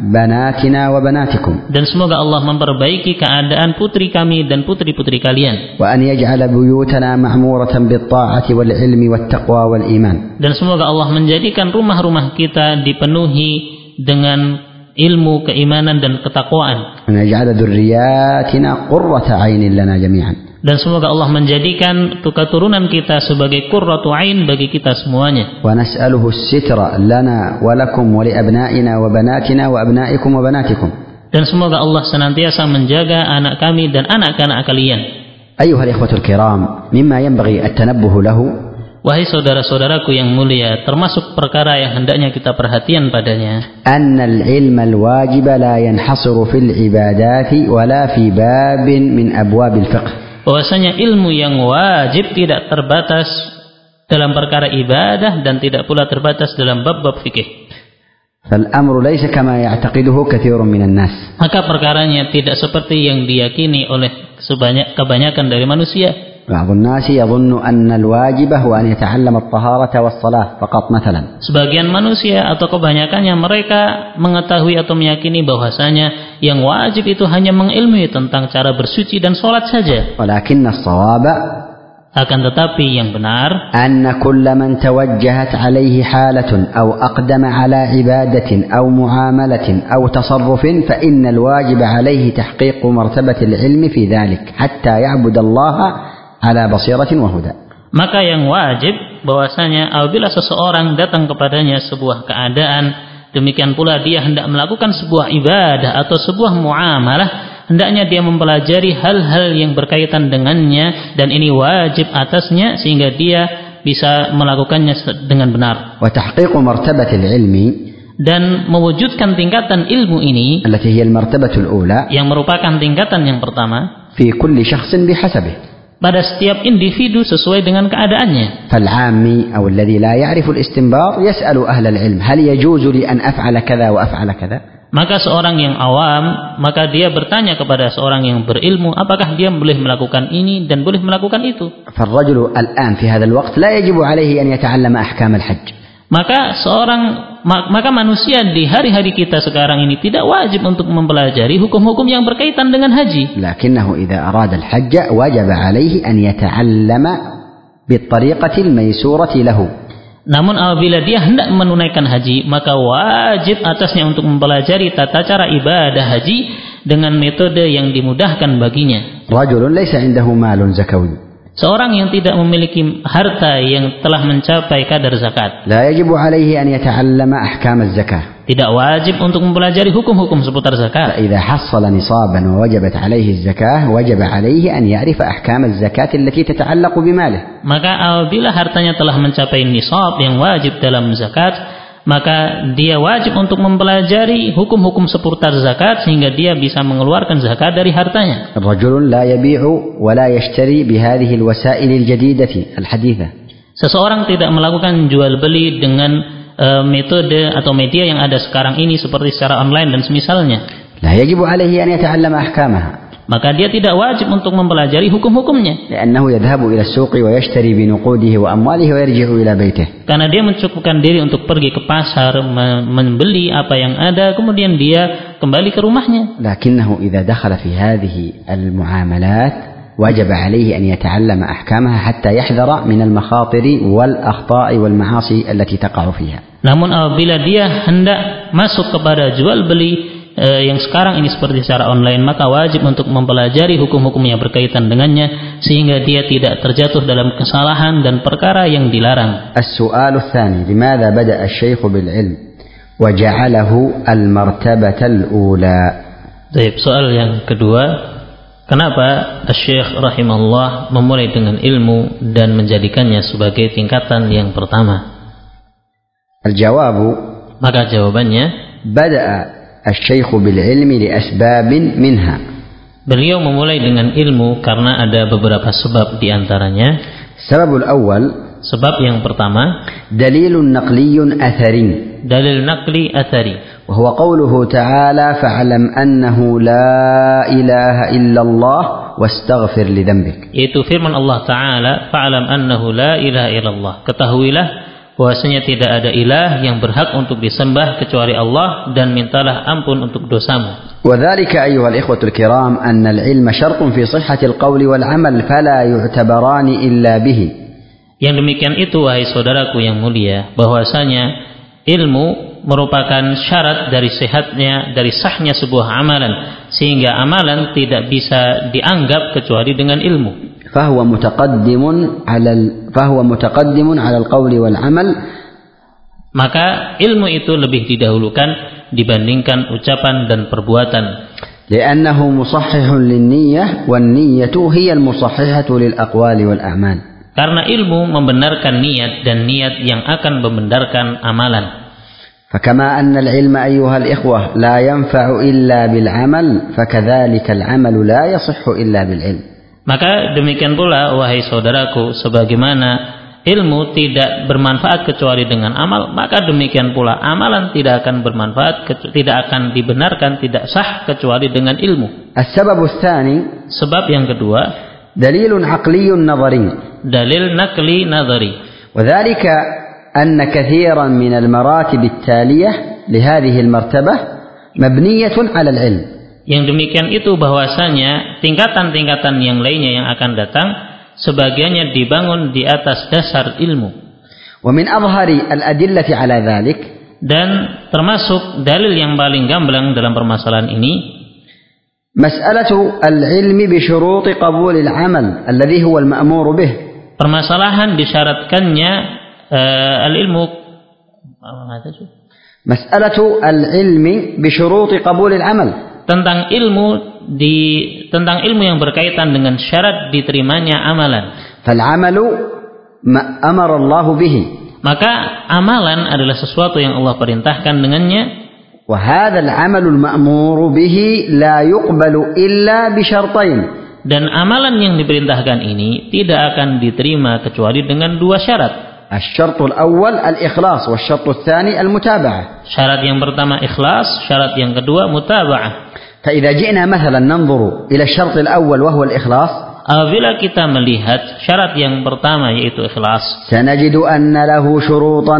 banatina wa banatikum. Dan semoga Allah memperbaiki keadaan putri kami dan putri-putri kalian. Wa an yaj'ala buyutana mahmuratan bit-ta'ati wal ilmi wat taqwa wal iman dan semoga Allah menjadikan rumah-rumah kita dipenuhi dengan ilmu, keimanan dan ketakwaan. Naj'ala dzurriyyatina qurrata 'ainin lana jami'an dan semoga Allah menjadikan keturunan kita sebagai qurratu ain bagi kita semuanya. Wa nas'aluhu sitra lana wa lakum wa li abna'ina wa banatina wa abna'ikum wa banatikum. Dan semoga Allah senantiasa menjaga anak kami dan anak-anak kalian. Ayuhal ikhwatul kiram, mimma yanbaghi at-tanabbuh lahu Wahai saudara-saudaraku yang mulia, termasuk perkara yang hendaknya kita perhatian padanya. Annal ilma al-wajib la yanhasiru fil ibadati wa la fi babin min abwabil fiqh bahwasanya ilmu yang wajib tidak terbatas dalam perkara ibadah dan tidak pula terbatas dalam bab-bab fikih. فالأمر ليس كما يعتقده كثير من الناس Maka perkaranya tidak seperti yang diyakini oleh sebanyak kebanyakan dari manusia. بعض الناس يظن أن الواجب هو أن يتعلم الطهارة والصلاة فقط مثلا Sebagian manusia atau kebanyakannya mereka mengetahui atau meyakini bahwasanya yang wajib itu hanya mengilmui tentang cara bersuci dan sholat saja. ولكن الصواب akan tetapi yang benar أن كل من توجهت عليه حالة أو أقدم على عبادة أو معاملة أو تصرف فإن الواجب عليه تحقيق مرتبة العلم في ذلك حتى يعبد الله ala basiratin wa huda. Maka yang wajib bahwasanya apabila seseorang datang kepadanya sebuah keadaan demikian pula dia hendak melakukan sebuah ibadah atau sebuah muamalah hendaknya dia mempelajari hal-hal yang berkaitan dengannya dan ini wajib atasnya sehingga dia bisa melakukannya dengan benar. Wa tahqiqu martabatil ilmi dan mewujudkan tingkatan ilmu ini yang merupakan tingkatan yang pertama pada setiap individu sesuai dengan keadaannya فالعامي أو الذي لا يعرف الاستنباط يسأل أهل العلم هل يجوز لي أن أفعل كذا وأفعل كذا maka seorang yang awam maka dia bertanya kepada seorang yang berilmu apakah dia boleh melakukan ini dan boleh melakukan itu فالرجل الآن في هذا الوقت لا يجب عليه أن يتعلم أحكام الحج Maka seorang maka manusia di hari-hari kita sekarang ini tidak wajib untuk mempelajari hukum-hukum yang berkaitan dengan haji. Lakinnahu idza arada al-hajj wajib alaihi an yata'allama bitariqati al-maysurati lahu. Namun apabila dia hendak menunaikan haji, maka wajib atasnya untuk mempelajari tata cara ibadah haji dengan metode yang dimudahkan baginya. Rajulun laysa indahu malun zakawi Seorang yang tidak memiliki harta yang telah mencapai kadar zakat. Tidak wajib untuk mempelajari hukum-hukum seputar zakat. Idza hassala nisaban wa zakah, wajaba alaihi an ya'rifa ahkam az-zakat. Maka apabila hartanya telah mencapai nisab yang wajib dalam zakat, maka dia wajib untuk mempelajari hukum-hukum seputar zakat sehingga dia bisa mengeluarkan zakat dari hartanya. Rajulun la yabi'u wa la yashtari bihadhihi alwasail aljadidati alhaditha. Seseorang tidak melakukan jual beli dengan uh, metode atau media yang ada sekarang ini seperti secara online dan semisalnya. La yajibu alaihi an yata'allama ahkamaha Maka dia tidak wajib untuk mempelajari hukum-hukumnya. لأنه يذهب إلى السوق ويشتري بنقوده وأمواله ويرجع إلى بيته Karena dia mencukupkan diri untuk pergi ke pasar, me- membeli apa yang ada, kemudian dia kembali ke rumahnya. لكنه إذا دخل في هذه المعاملات وجب عليه أن يتعلم أحكامها حتى يحذر من المخاطر والأخطاء والمعاصي التي تقع فيها Namun apabila dia hendak masuk kepada jual beli eh, yang sekarang ini seperti secara online, maka wajib untuk mempelajari hukum-hukum yang berkaitan dengannya sehingga dia tidak terjatuh dalam kesalahan dan perkara yang dilarang. السؤال الثاني لماذا بدأ الشيخ بالعلم وجعله المرتبة الأولى Baik, soal yang kedua, kenapa Syekh rahimahullah memulai dengan ilmu dan menjadikannya sebagai tingkatan yang pertama? الجواب Maka jawabannya, بدأ الشيخ بالعلم لأسباب منها beliau memulai dengan ilmu karena ada beberapa sebab di antaranya. السبب الأول Sebab yang pertama, دليل نقلي أثري dalil nakli athari. وهو قوله تعالى فاعلم أنه لا إله إلا الله واستغفر لذنبك Yaitu firman Allah Ta'ala, Fa'alam annahu la ilaha illallah. Ketahuilah bahwasanya tidak ada ilah yang berhak untuk disembah kecuali Allah dan mintalah ampun untuk dosamu. وذلك أيها الإخوة الكرام أن العلم شرط في صحة القول والعمل فلا يعتبران إلا به Yang demikian itu wahai saudaraku yang mulia, bahwasanya ilmu merupakan syarat dari sehatnya, dari sahnya sebuah amalan, sehingga amalan tidak bisa dianggap kecuali dengan ilmu. فهو متقدم على ال... فهو متقدم على القول والعمل Maka ilmu itu lebih didahulukan dibandingkan ucapan dan perbuatan. لأنه مصحح للنية والنية هي المصححة للأقوال والأعمال Karena ilmu membenarkan niat dan niat yang akan membenarkan amalan. فكما أن العلم أيها الإخوة لا ينفع إلا بالعمل فكذلك العمل لا يصح إلا بالعلم Maka demikian pula wahai saudaraku sebagaimana ilmu tidak bermanfaat kecuali dengan amal, maka demikian pula amalan tidak akan bermanfaat kecu- tidak akan dibenarkan tidak sah kecuali dengan ilmu. السبب الثاني Sebab yang kedua, دليل عقلي نظري dalil nakli nazari. وذلك أن كثيرا من المراتب التالية لهذه المرتبة مبنية على العلم Yang demikian itu bahwasanya tingkatan-tingkatan yang lainnya yang akan datang sebagiannya dibangun di atas dasar ilmu. ومن أظهر الأدلة على ذلك Dan termasuk dalil yang paling gamblang dalam permasalahan ini مسألة العلم بشروط قبول العمل الذي هو المأمور به permasalahan disyaratkannya uh, al-ilmu مسألة العلم بشروط قبول العمل tentang ilmu di tentang ilmu yang berkaitan dengan syarat diterimanya amalan. فالعمل ما أمر الله به Maka amalan adalah sesuatu yang Allah perintahkan dengannya وهذا العمل المأمور به لا يقبل إلا بشرطين dan amalan yang diperintahkan ini tidak akan diterima kecuali dengan dua syarat. الشرط الأول الإخلاص والشرط الثاني المتابعة Syarat yang pertama ikhlas, syarat yang kedua mutaba'ah. فإذا جئنا مثلا ننظر إلى الشرط الأول وهو الإخلاص Apabila kita melihat syarat yang pertama yaitu ikhlas, سنجد أن له شروطا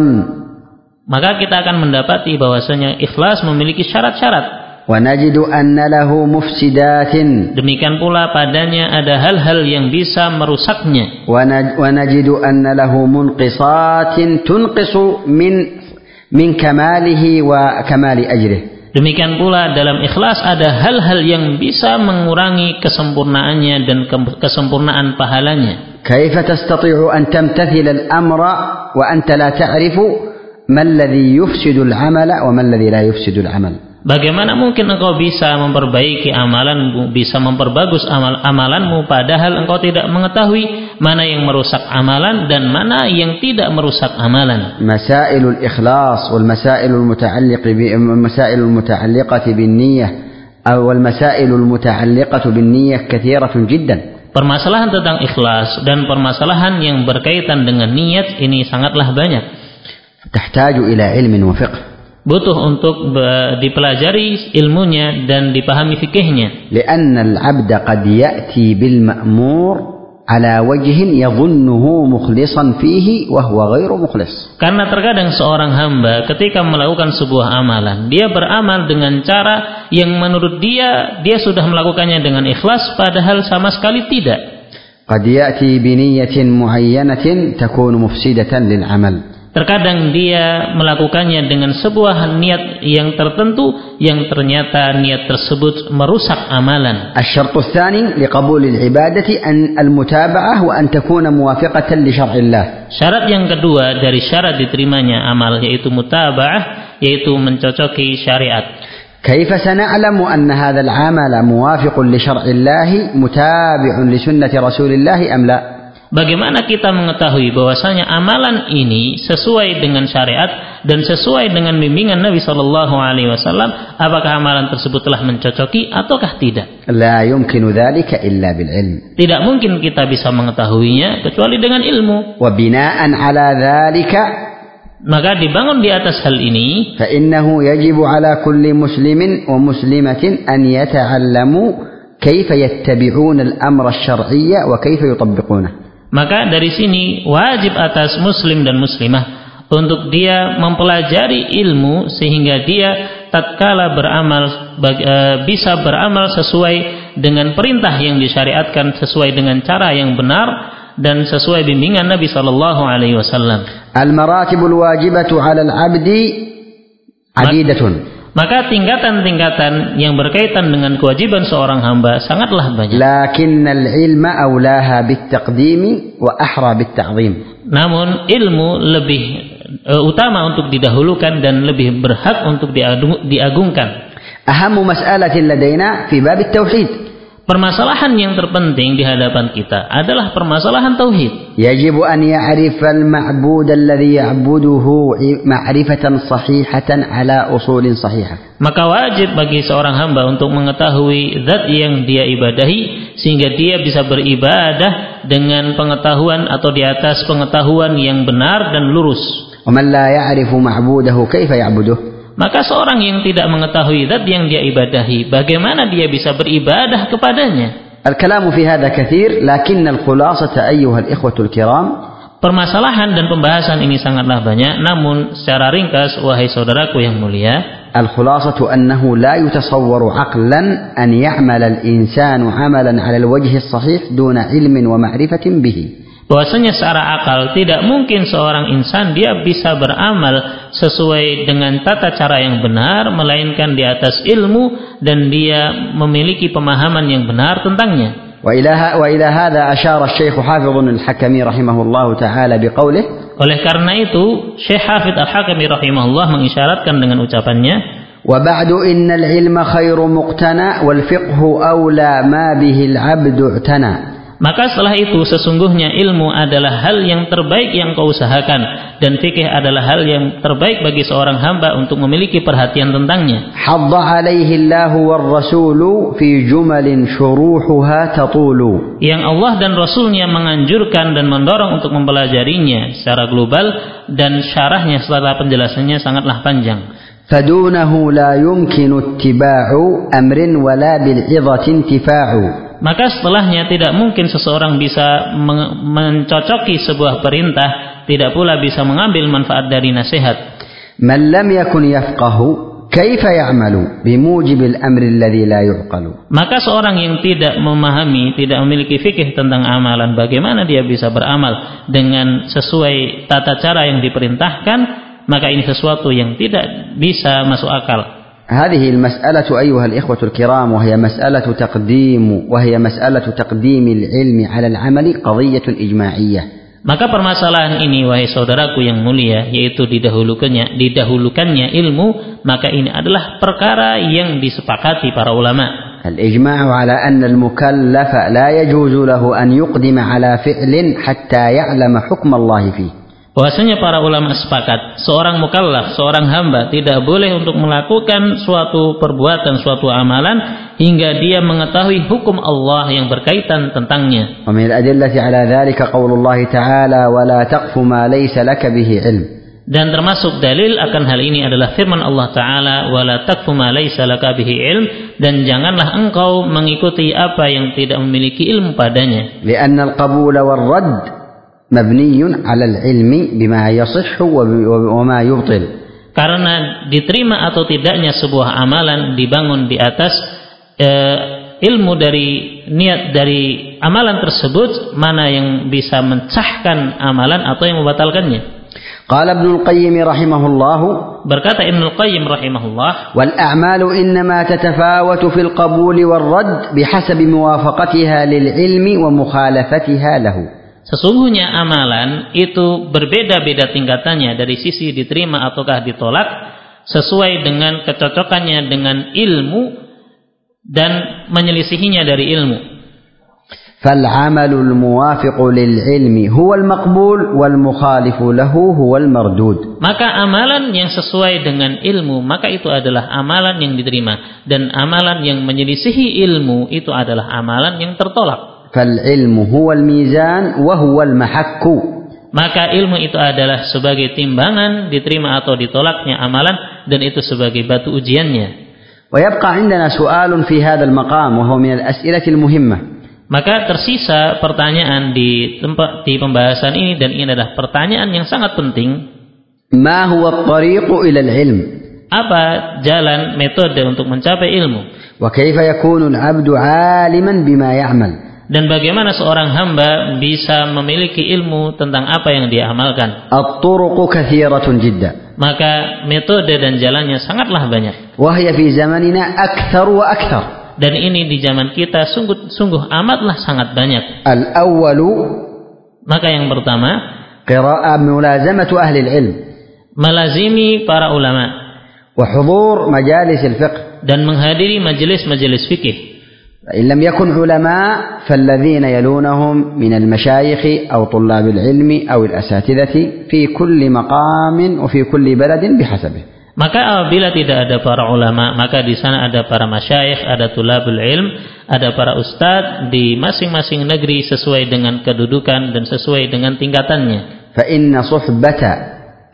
maka kita akan mendapati bahwasanya ikhlas memiliki syarat-syarat. ونجد أن له مفسدات Demikian pula padanya ada hal-hal yang bisa merusaknya. ونج- ونجد أن له منقصات تنقص من من كماله وكمال أجره Demikian pula dalam ikhlas ada hal-hal yang bisa mengurangi kesempurnaannya dan ke- kesempurnaan pahalanya. كيف تستطيع أن تمتثل الأمر وأنت لا تعرف ما الذي يفسد العمل وما الذي لا يفسد العمل Bagaimana mungkin engkau bisa memperbaiki amalanmu, bisa memperbagus amal amalanmu padahal engkau tidak mengetahui mana yang merusak amalan dan mana yang tidak merusak amalan. Masailul ikhlas wal masailul muta'alliq bi masailul muta'alliqah bin niyyah atau wal masailul muta'alliqah bin niyyah katsiratun jiddan. Permasalahan tentang ikhlas dan permasalahan yang berkaitan dengan niat ini sangatlah banyak. Tahtaju ila ilmin wa fiqh butuh untuk dipelajari ilmunya dan dipahami fikihnya. Karena al-'abd qad ya'ti bil ma'mur ala wajhin yadhunnuhu mukhlishan fihi wa huwa ghairu mukhlis. Karena terkadang seorang hamba ketika melakukan sebuah amalan, dia beramal dengan cara yang menurut dia dia sudah melakukannya dengan ikhlas padahal sama sekali tidak. Qad ya'ti bi niyyatin muhayyanatin takunu mufsidatan lil 'amal. Terkadang dia melakukannya dengan sebuah niat yang tertentu yang ternyata niat tersebut merusak amalan. الشرط الثاني لقبول العبادة أن المتابعة وأن تكون موافقة لشرع الله Syarat yang kedua dari syarat diterimanya amal yaitu mutaba'ah yaitu mencocoki syariat. كيف سنعلم أن هذا العمل موافق لشرع الله متابع لسنة رسول الله أم لا Bagaimana kita mengetahui bahwasanya amalan ini sesuai dengan syariat dan sesuai dengan bimbingan Nabi Shallallahu Alaihi Wasallam? Apakah amalan tersebut telah mencocoki ataukah tidak? La yumkinu illa bil ilm. Tidak mungkin kita bisa mengetahuinya kecuali dengan ilmu. Ala maka dibangun di atas hal ini Fatinhu yajibu ala kulli muslimin wa muslimatin an yata'allamu kaifa yattabi'una al-amra maka dari sini wajib atas muslim dan muslimah untuk dia mempelajari ilmu sehingga dia tatkala beramal eh, bisa beramal sesuai dengan perintah yang disyariatkan sesuai dengan cara yang benar dan sesuai bimbingan Nabi sallallahu alaihi wasallam. Al-maratibul wajibatu 'alal 'abdi 'adidatun. Maka tingkatan-tingkatan yang berkaitan dengan kewajiban seorang hamba sangatlah banyak. Lakinnal ilma aulaha bittaqdimi wa ahra bitta'zim. Namun ilmu lebih uh, utama untuk didahulukan dan lebih berhak untuk diagungkan. Ahamu mas'alatin ladaina fi bab tauhid. Permasalahan yang terpenting di hadapan kita adalah permasalahan tauhid. يجب أن يعرف المعبود الذي يعبده معرفة صحيحة على أصول صحيحة Maka wajib bagi seorang hamba untuk mengetahui zat yang dia ibadahi sehingga dia bisa beribadah dengan pengetahuan atau di atas pengetahuan yang benar dan lurus. ومن لا يعرف معبوده كيف يعبده Maka seorang yang tidak mengetahui zat yang dia ibadahi, bagaimana dia bisa beribadah kepadanya? الكلام في هذا كثير لكن الخلاصة أيها الإخوة الكرام Permasalahan dan pembahasan ini sangatlah banyak, namun secara ringkas, wahai saudaraku yang mulia, الخلاصة أنه لا يتصور عقلا أن يعمل الإنسان عملا على الوجه الصحيح دون علم ومعرفة به bahwasanya secara akal tidak mungkin seorang insan dia bisa beramal sesuai dengan tata cara yang benar melainkan di atas ilmu dan dia memiliki pemahaman yang benar tentangnya. وإلى وإلى هذا أشار الشيخ حافظ الحكمي رحمه الله تعالى بقوله Oleh karena itu, Syekh Hafid Al-Hakami rahimahullah mengisyaratkan dengan ucapannya, وبعد إن العلم خير مقتنى والفقه أولى ما به العبد اعتنى Maka setelah itu sesungguhnya ilmu adalah hal yang terbaik yang kau usahakan dan fikih adalah hal yang terbaik bagi seorang hamba untuk memiliki perhatian tentangnya. حض عليه الله والرسول في جمل شروحها تطول Yang Allah dan Rasulnya menganjurkan dan mendorong untuk mempelajarinya secara global dan syarahnya setelah penjelasannya sangatlah panjang. فدونه لا يمكن اتباع أمر ولا بالعظة انتفاع maka setelahnya tidak mungkin seseorang bisa mencocoki sebuah perintah, tidak pula bisa mengambil manfaat dari nasihat. Man lam yakun yafqahu kaifa ya'malu bimujib al-amr alladhi la yu'qalu. Maka seorang yang tidak memahami, tidak memiliki fikih tentang amalan, bagaimana dia bisa beramal dengan sesuai tata cara yang diperintahkan, maka ini sesuatu yang tidak bisa masuk akal. هذه المسألة أيها الإخوة الكرام وهي مسألة تقديم وهي مسألة تقديم العلم على العمل قضية إجماعية Maka permasalahan ini wahai saudaraku yang mulia yaitu didahulukannya didahulukannya ilmu maka ini adalah perkara yang disepakati para ulama. الإجماع على أن المكلف لا يجوز له أن يقدم على فعل حتى يعلم حكم الله فيه Bahwasanya para ulama sepakat seorang mukallaf, seorang hamba tidak boleh untuk melakukan suatu perbuatan, suatu amalan hingga dia mengetahui hukum Allah yang berkaitan tentangnya. ومن الأدلة على ذلك قول الله تعالى ولا تقف ما ليس لك به علم Dan termasuk dalil akan hal ini adalah firman Allah Ta'ala wala takfu ma laysa laka bihi ilm dan janganlah engkau mengikuti apa yang tidak memiliki ilmu padanya لأن القبول والرد مبني على العلم بما يصح وما يبطل karena diterima atau tidaknya sebuah amalan dibangun di atas eh, ilmu dari niat dari amalan tersebut mana yang bisa mencahkan amalan atau yang membatalkannya قال ابن القيم رحمه الله berkata Ibnu Qayyim rahimahullah والأعمال إنما تتفاوت في القبول والرد بحسب موافقتها للعلم ومخالفتها له Sesungguhnya amalan itu berbeda-beda tingkatannya dari sisi diterima ataukah ditolak sesuai dengan kecocokannya dengan ilmu dan menyelisihinya dari ilmu. فالعمل الموافق للعلم هو المقبول والمخالف له هو المردود Maka amalan yang sesuai dengan ilmu maka itu adalah amalan yang diterima dan amalan yang menyelisihi ilmu itu adalah amalan yang tertolak. فالعلم هو الميزان وهو المحك Maka ilmu itu adalah sebagai timbangan diterima atau ditolaknya amalan dan itu sebagai batu ujiannya. ويبقى عندنا سؤال في هذا المقام وهو من الأسئلة المهمة Maka tersisa pertanyaan di tempat di pembahasan ini dan ini adalah pertanyaan yang sangat penting. ما هو الطريق إلى العلم Apa jalan metode untuk mencapai ilmu? وكيف يكون العبد عالما بما يعمل dan bagaimana seorang hamba bisa memiliki ilmu tentang apa yang dia amalkan. Maka metode dan jalannya sangatlah banyak. Wahya fi zamanina akthar wa akthar. Dan ini di zaman kita sungguh sungguh amatlah sangat banyak. Al-awwalu maka yang pertama qira'ah mulazamatu ahli al-ilm. Melazimi para ulama. Wa majalis al-fiqh dan menghadiri majelis-majelis fikih. فإن لم يكن علماء فالذين يلونهم من المشايخ أو طلاب العلم أو الأساتذة في كل مقام وفي كل بلد بحسبه Maka apabila tidak ada para ulama, maka di sana ada para masyayikh, ada tulabul ilm, ada para ustadz di masing-masing negeri sesuai dengan kedudukan dan sesuai dengan tingkatannya. فإن صحبة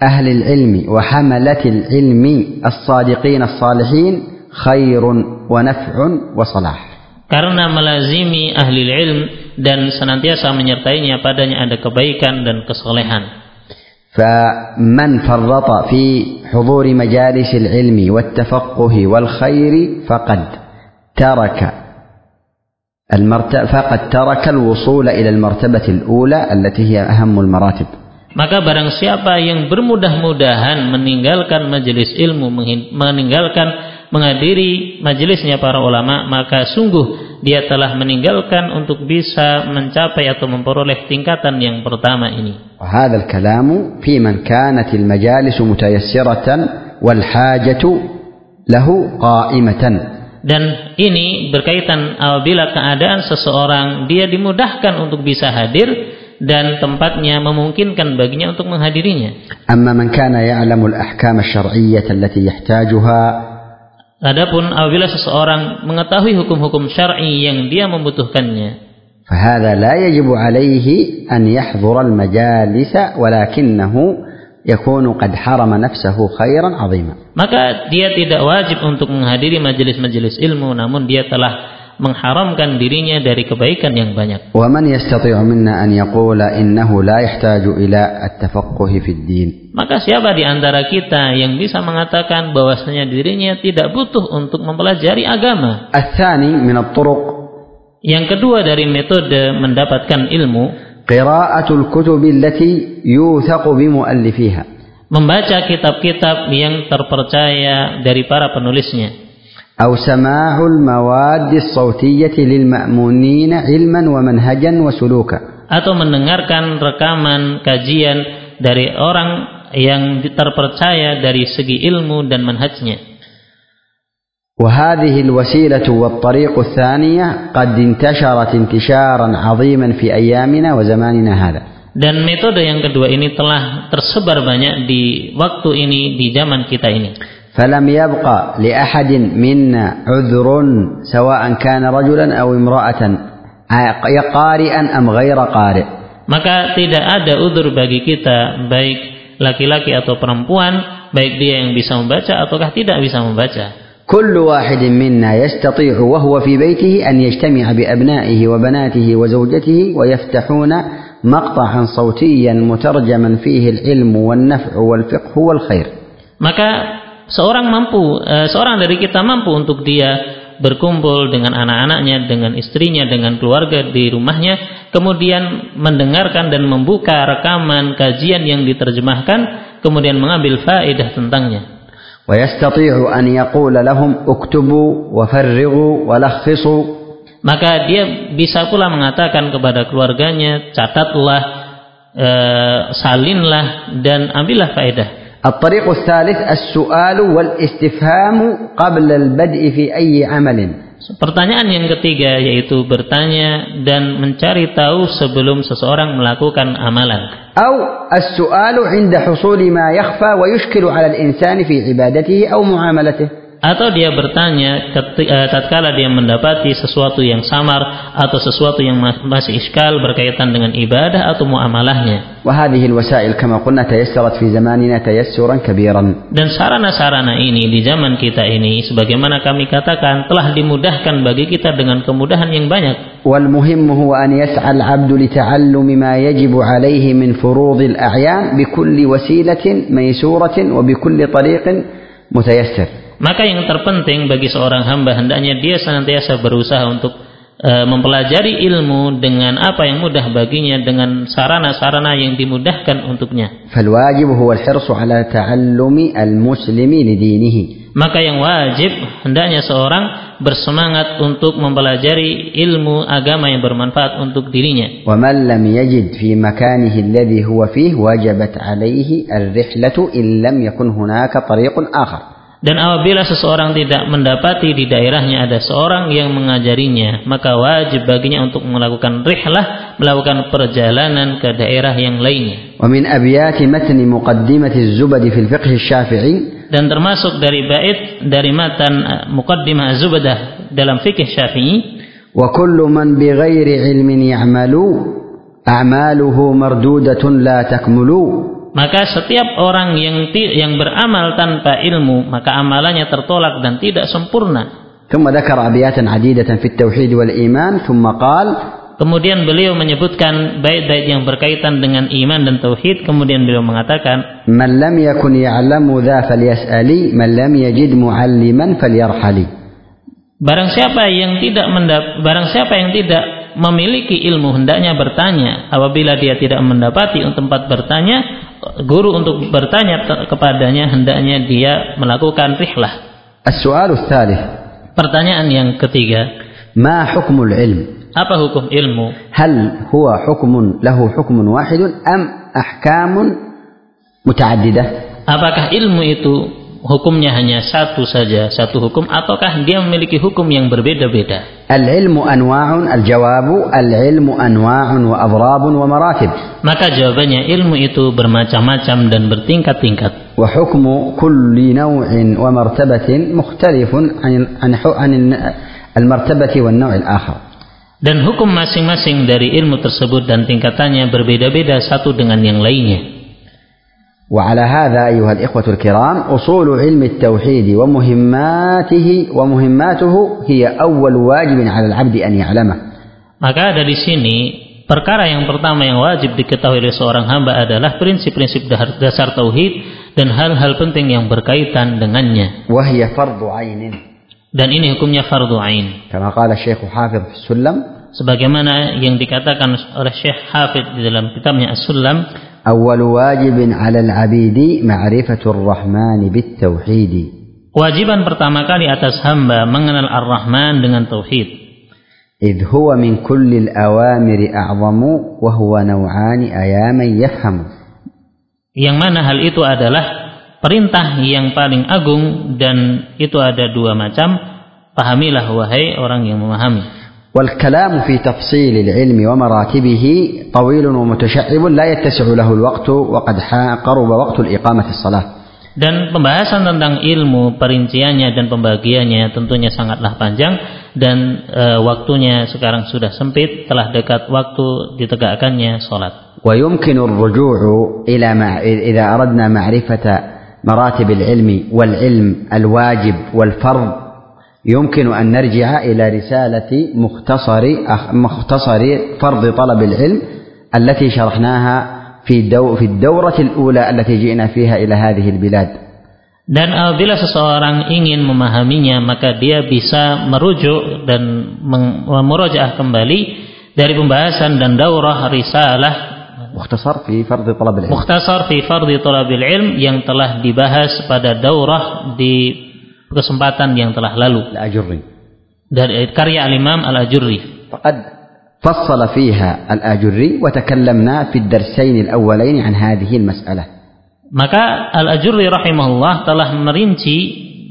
أهل العلم وحملة العلم الصادقين الصالحين خير ونفع وصلاح Karena melazimi ahli ilm dan senantiasa menyertainya padanya ada kebaikan dan kesolehan. فمن فرط في حضور مجالس العلم والتفقه والخير فقد ترك المرتبة فقد ترك الوصول إلى المرتبة الأولى التي هي أهم المراتب Maka barang siapa yang bermudah-mudahan meninggalkan majelis ilmu, meninggalkan menghadiri majelisnya para ulama, maka sungguh dia telah meninggalkan untuk bisa mencapai atau memperoleh tingkatan yang pertama ini. وهذا الكلام في من كانت المجالس متيسرة والحاجة له قائمة dan ini berkaitan apabila keadaan seseorang dia dimudahkan untuk bisa hadir dan tempatnya memungkinkan baginya untuk menghadirinya. أما من كان يعلم الأحكام الشرعية التي يحتاجها Adapun apabila seseorang mengetahui hukum-hukum syar'i yang dia membutuhkannya, فهذا لا يجب عليه أن يحضر المجالس ولكنه يكون قد حرم نفسه خيرا عظيما maka dia tidak wajib untuk menghadiri majelis-majelis ilmu namun dia telah mengharamkan dirinya dari kebaikan yang banyak. ومن يستطيع منا أن يقول إنه لا يحتاج إلى التفقه في الدين Maka siapa di antara kita yang bisa mengatakan bahwasanya dirinya tidak butuh untuk mempelajari agama? الثاني من الطرق Yang kedua dari metode mendapatkan ilmu, قراءة الكتب التي يوثق بمؤلفيها membaca kitab-kitab yang terpercaya dari para penulisnya. أو سماع المواد الصوتية للمأمونين علما ومنهجا وسلوكا atau mendengarkan rekaman kajian dari orang yang terpercaya dari segi ilmu dan manhajnya. وهذه الوسيلة والطريق الثانية قد انتشرت انتشارا عظيما في أيامنا وزماننا هذا Dan metode yang kedua ini telah tersebar banyak di waktu ini di zaman kita ini. فلم يبقى لأحد منا عذر سواء كان رجلا أو امرأة قارئا أم غير قارئ Maka tidak ada udur bagi kita baik laki-laki atau perempuan, baik dia yang bisa membaca ataukah tidak bisa membaca. كل واحد منا يستطيع وهو في بيته أن يجتمع بأبنائه وبناته وزوجته ويفتحون مقطعا صوتيا مترجما فيه العلم والنفع والفقه والخير Maka seorang mampu, eh, seorang dari kita mampu untuk dia berkumpul dengan anak-anaknya, dengan istrinya, dengan keluarga di rumahnya, kemudian mendengarkan dan membuka rekaman kajian yang diterjemahkan, kemudian mengambil faedah tentangnya. ويستطيع أن يقول لهم اكتبوا وفرغوا ولخصوا Maka dia bisa pula mengatakan kepada keluarganya, catatlah, eh, salinlah, dan ambillah faedah. الطريق الثالث السؤال والاستفهام قبل البدء في أي عمل Pertanyaan yang ketiga yaitu bertanya dan mencari tahu sebelum seseorang melakukan amalan. أو السؤال عند حصول ما يخفى ويشكل على الإنسان في عبادته أو معاملته Atau dia bertanya keti- eh, tatkala dia mendapati sesuatu yang samar atau sesuatu yang ma- masih iskal berkaitan dengan ibadah atau muamalahnya. وهذه الوسائل كما قلنا تيسرت في زماننا تيسرا كبيرا Dan sarana-sarana ini di zaman kita ini sebagaimana kami katakan telah dimudahkan bagi kita dengan kemudahan yang banyak. والمهم هو أن يسعى العبد لتعلم ما يجب عليه من فروض الأعيان بكل وسيلة ميسورة وبكل طريق متيسر Maka yang terpenting bagi seorang hamba hendaknya dia senantiasa berusaha untuk eh, mempelajari ilmu dengan apa yang mudah baginya dengan sarana-sarana yang dimudahkan untuknya. فالواجب هو الحرص على تعلم المسلم لدينه Maka yang wajib hendaknya seorang bersemangat untuk mempelajari ilmu agama yang bermanfaat untuk dirinya. ومن لم يجد في مكانه الذي هو فيه وجبت عليه الرحلة إن لم يكن هناك طريق آخر Dan apabila seseorang tidak mendapati di daerahnya ada seorang yang mengajarinya, maka wajib baginya untuk melakukan rihlah, melakukan perjalanan ke daerah yang lainnya. ومن أبيات متن مقدمة الزبد في الفقه الشافعي Dan termasuk dari bait dari matan eh, Muqaddimah Az-Zubadah dalam fikih Syafi'i, وكل من بغير علم يعمل أعماله مردودة لا تكمل maka setiap orang yang yang beramal tanpa ilmu maka amalannya tertolak dan tidak sempurna. Kemudian beliau menyebutkan bait-bait yang berkaitan dengan iman dan tauhid. Kemudian beliau mengatakan Man Barang siapa yang tidak mendap barang siapa yang tidak memiliki ilmu hendaknya bertanya. Apabila dia tidak mendapati tempat bertanya guru untuk bertanya kepadanya hendaknya dia melakukan rihlah. As-su'alu Pertanyaan yang ketiga, ma hukmul ilm? Apa hukum ilmu? Hal huwa hukmun lahu hukmun wahidun am ahkamun mutaaddidah? Apakah ilmu itu hukumnya hanya satu saja, satu hukum ataukah dia memiliki hukum yang berbeda-beda? Al-ilmu anwa'un, al-jawabu al-ilmu anwa'un wa adrabun wa maratib. Maka jawabannya ilmu itu bermacam-macam dan bertingkat-tingkat. Wa hukmu kulli naw'in wa martabatin mukhtalifun an an, al-martabati wa naw' al-akhar. Dan hukum masing-masing dari ilmu tersebut dan tingkatannya berbeda-beda satu dengan yang lainnya. وعلى هذا أيها الإخوة الكرام أصول علم التوحيد ومهماته ومهماته هي أول واجب على العبد أن يعلمه Maka dari sini perkara yang pertama yang wajib diketahui oleh seorang hamba adalah prinsip-prinsip dasar tauhid dan hal-hal penting yang berkaitan dengannya. وهي فرض عين Dan ini hukumnya fardu ain. كما قال الشيخ حافظ في السلم Sebagaimana yang dikatakan oleh Syekh Hafid di dalam kitabnya As-Sulam, أول واجب على العبيد معرفة الرحمن بالتوحيد kewajiban pertama kali atas hamba mengenal Ar-Rahman dengan tauhid. إذ هو من كل الأوامر أعظم وهو نوعان أياما يفهم Yang mana hal itu adalah perintah yang paling agung dan itu ada dua macam. Pahamilah wahai orang yang memahami. والكلام في تفصيل العلم ومراتبه طويل ومتشعب لا يتسع له الوقت وقد قرب وقت الإقامة الصلاة Dan pembahasan tentang ilmu, perinciannya dan pembagiannya tentunya sangatlah panjang dan e, waktunya sekarang sudah sempit, telah dekat waktu ditegakkannya sholat. ويمكن الرجوع إلى مع... إذا أردنا معرفة مراتب العلم والعلم الواجب والفرض يمكن أن نرجع إلى رسالة مختصر أخ- مختصر فرض طلب العلم التي شرحناها في دو في الدورة الأولى التي جئنا فيها إلى هذه البلاد Dan apabila seseorang ingin memahaminya, maka dia bisa merujuk dan meng- memurojaah kembali dari pembahasan dan daurah risalah مختصر في فرض طلب العلم Mukhtasar fi Fardhi Talabil Ilm yang telah dibahas pada daurah di kesempatan yang telah lalu. Al-Ajurri. Dari karya Al-Imam Al-Ajurri. Faqad fassala fiha Al-Ajurri wa takallamna fi ad-darsayn al-awwalayn an hadhihi al-mas'alah. Maka Al-Ajurri rahimahullah telah merinci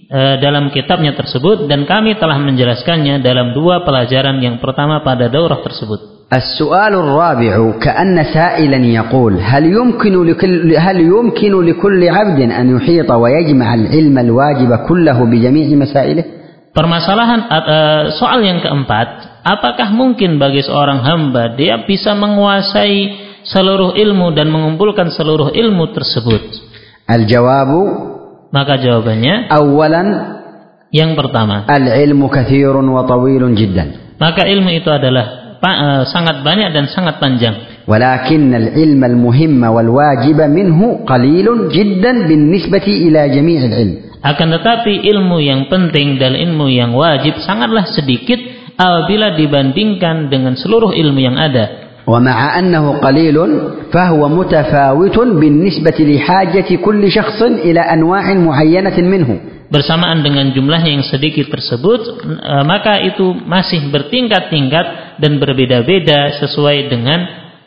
e, dalam kitabnya tersebut dan kami telah menjelaskannya dalam dua pelajaran yang pertama pada daurah tersebut. السؤال الرابع كأن سائلا يقول هل يمكن لكل هل يمكن لكل عبد أن يحيط ويجمع العلم الواجب كله بجميع مسائله؟ Permasalahan eh, soal yang keempat, apakah mungkin bagi seorang hamba dia bisa menguasai seluruh ilmu dan mengumpulkan seluruh ilmu tersebut? الجواب Maka jawabannya أولا yang pertama, العلم كثير وطويل جدا maka ilmu itu adalah pa- eh, sangat banyak dan sangat panjang. ولكن العلم المهم والواجب منه قليل جدا بالنسبة إلى جميع العلم Akan tetapi ilmu yang penting dan ilmu yang wajib sangatlah sedikit apabila dibandingkan dengan seluruh ilmu yang ada. ومع أنه قليل فهو متفاوت بالنسبة لحاجة كل شخص إلى أنواع معينة منه Bersamaan dengan jumlahnya yang sedikit tersebut, eh, maka itu masih bertingkat-tingkat dan berbeda-beda sesuai dengan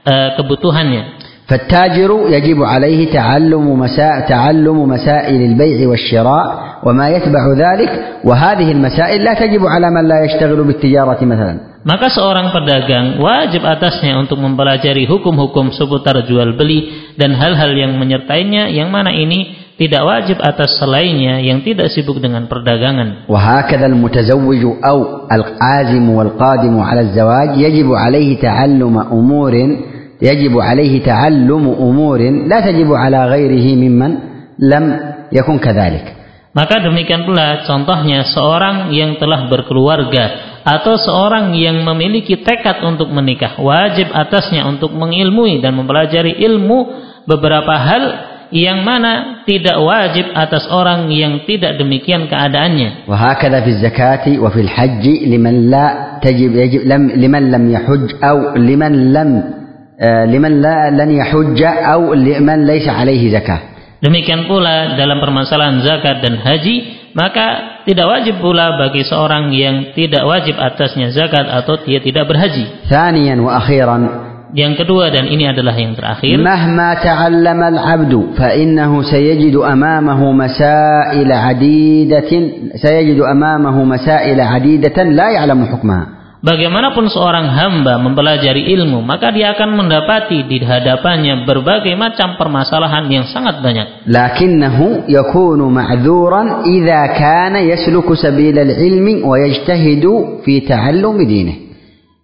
eh, kebutuhannya. فالتاجر يجب عليه تعلم مسا... تعلم مسائل البيع والشراء وما يتبع ذلك وهذه المسائل لا تجب على من لا يشتغل بالتجارة مثلا Maka seorang pedagang wajib atasnya untuk mempelajari hukum-hukum seputar jual beli dan hal-hal yang menyertainya yang mana ini tidak wajib atas selainnya yang tidak sibuk dengan perdagangan. وهكذا المتزوج أو العازم والقادم على الزواج يجب عليه تعلم أمور يجب عليه تعلم أمور لا تجب على غيره ممن لم يكن كذلك Maka demikian pula contohnya seorang yang telah berkeluarga atau seorang yang memiliki tekad untuk menikah wajib atasnya untuk mengilmui dan mempelajari ilmu beberapa hal yang mana tidak wajib atas orang yang tidak demikian keadaannya. وهكذا في الزكاة وفي الحج لمن لا تجب يجب لم لمن لم يحج أو لمن لم لمن لا لن يحج أو لمن ليس عليه زكاة. Demikian pula dalam permasalahan zakat dan haji, maka tidak wajib pula bagi seorang yang tidak wajib atasnya zakat atau dia tidak berhaji. Thaniyan wa akhiran yang kedua dan ini adalah yang terakhir. Mahma ta'allam al-'abdu fa innahu sayajidu amamahu masail 'adidatin sayajidu amamahu masail 'adidatan la ya'lamu hukmaha bagaimanapun seorang hamba mempelajari ilmu, maka dia akan mendapati di hadapannya berbagai macam permasalahan yang sangat banyak. Lakinnahu yakunu ma'dzuran idza kana yasluku sabila al-ilmi wa yajtahidu fi ta'allum dinih.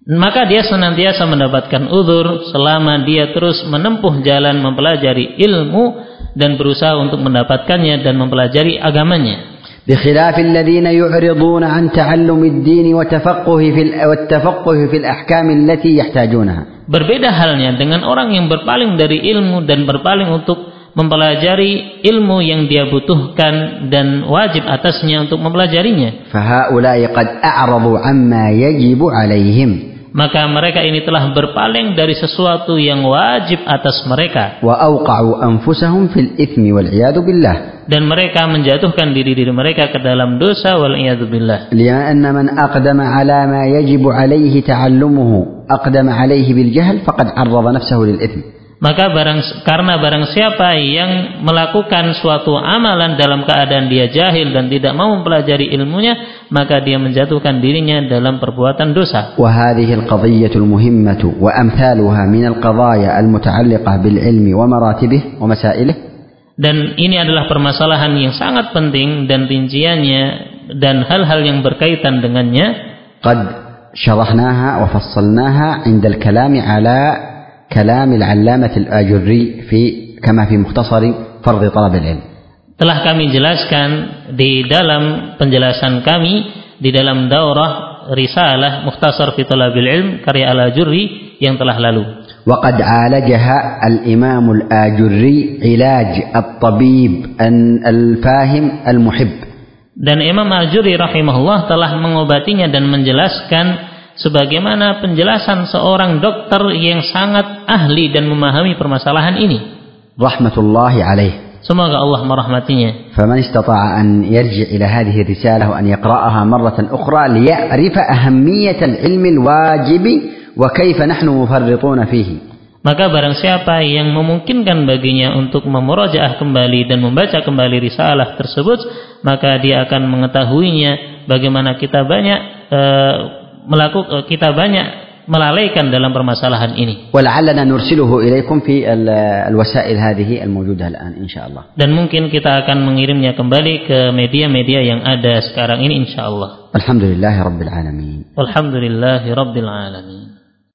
Maka dia senantiasa mendapatkan uzur selama dia terus menempuh jalan mempelajari ilmu dan berusaha untuk mendapatkannya dan mempelajari agamanya. بخلاف الذين يعرضون عن تعلم الدين وتفقه في ال- والتفقه في الأحكام التي يحتاجونها Berbeda halnya dengan orang yang berpaling dari ilmu dan berpaling untuk mempelajari ilmu yang dia butuhkan dan wajib atasnya untuk mempelajarinya. فهؤلاء قد أعرضوا عما يجب عليهم maka mereka ini telah berpaling dari sesuatu yang wajib atas mereka. Dan mereka menjatuhkan diri diri mereka ke dalam dosa wal billah. Maka barang karena barang siapa yang melakukan suatu amalan dalam keadaan dia jahil dan tidak mau mempelajari ilmunya, maka dia menjatuhkan dirinya dalam perbuatan dosa. وهذه القضية المهمة وأمثالها من القضايا المتعلقة بالعلم ومراتبه ومسائله Dan ini adalah permasalahan yang sangat penting dan rinciannya dan hal-hal yang berkaitan dengannya قد شرحناها وفصلناها عند الكلام على كلام العلامة الآجري في كما في مختصر فرض طلب العلم telah kami jelaskan di dalam penjelasan kami di dalam daurah risalah Mukhtasar fi Talabil Ilm karya Al-Ajurri yang telah lalu. وقد عالجها الإمام الآجري علاج الطبيب ال- الفاهم المحب Dan Imam Al-Juri rahimahullah telah mengobatinya dan menjelaskan sebagaimana penjelasan seorang dokter yang sangat ahli dan memahami permasalahan ini. رحمة الله عليه Semoga Allah merahmatinya. فمن استطاع أن يرجع إلى هذه الرسالة وأن يقرأها مرة أخرى ليعرف أهمية العلم الواجب وكيف نحن مفرطون فيه Maka barang siapa yang memungkinkan baginya untuk memurojaah kembali dan membaca kembali risalah tersebut, maka dia akan mengetahuinya bagaimana kita banyak melakukan kita banyak melalaikan dalam permasalahan ini. ولعلنا نرسله إليكم في ال- الوسائل هذه الموجودة الآن إن شاء الله Dan mungkin kita akan mengirimnya kembali ke media-media yang ada sekarang ini insya Allah. الحمد لله رب العالمين Alhamdulillahi Rabbil Alamin.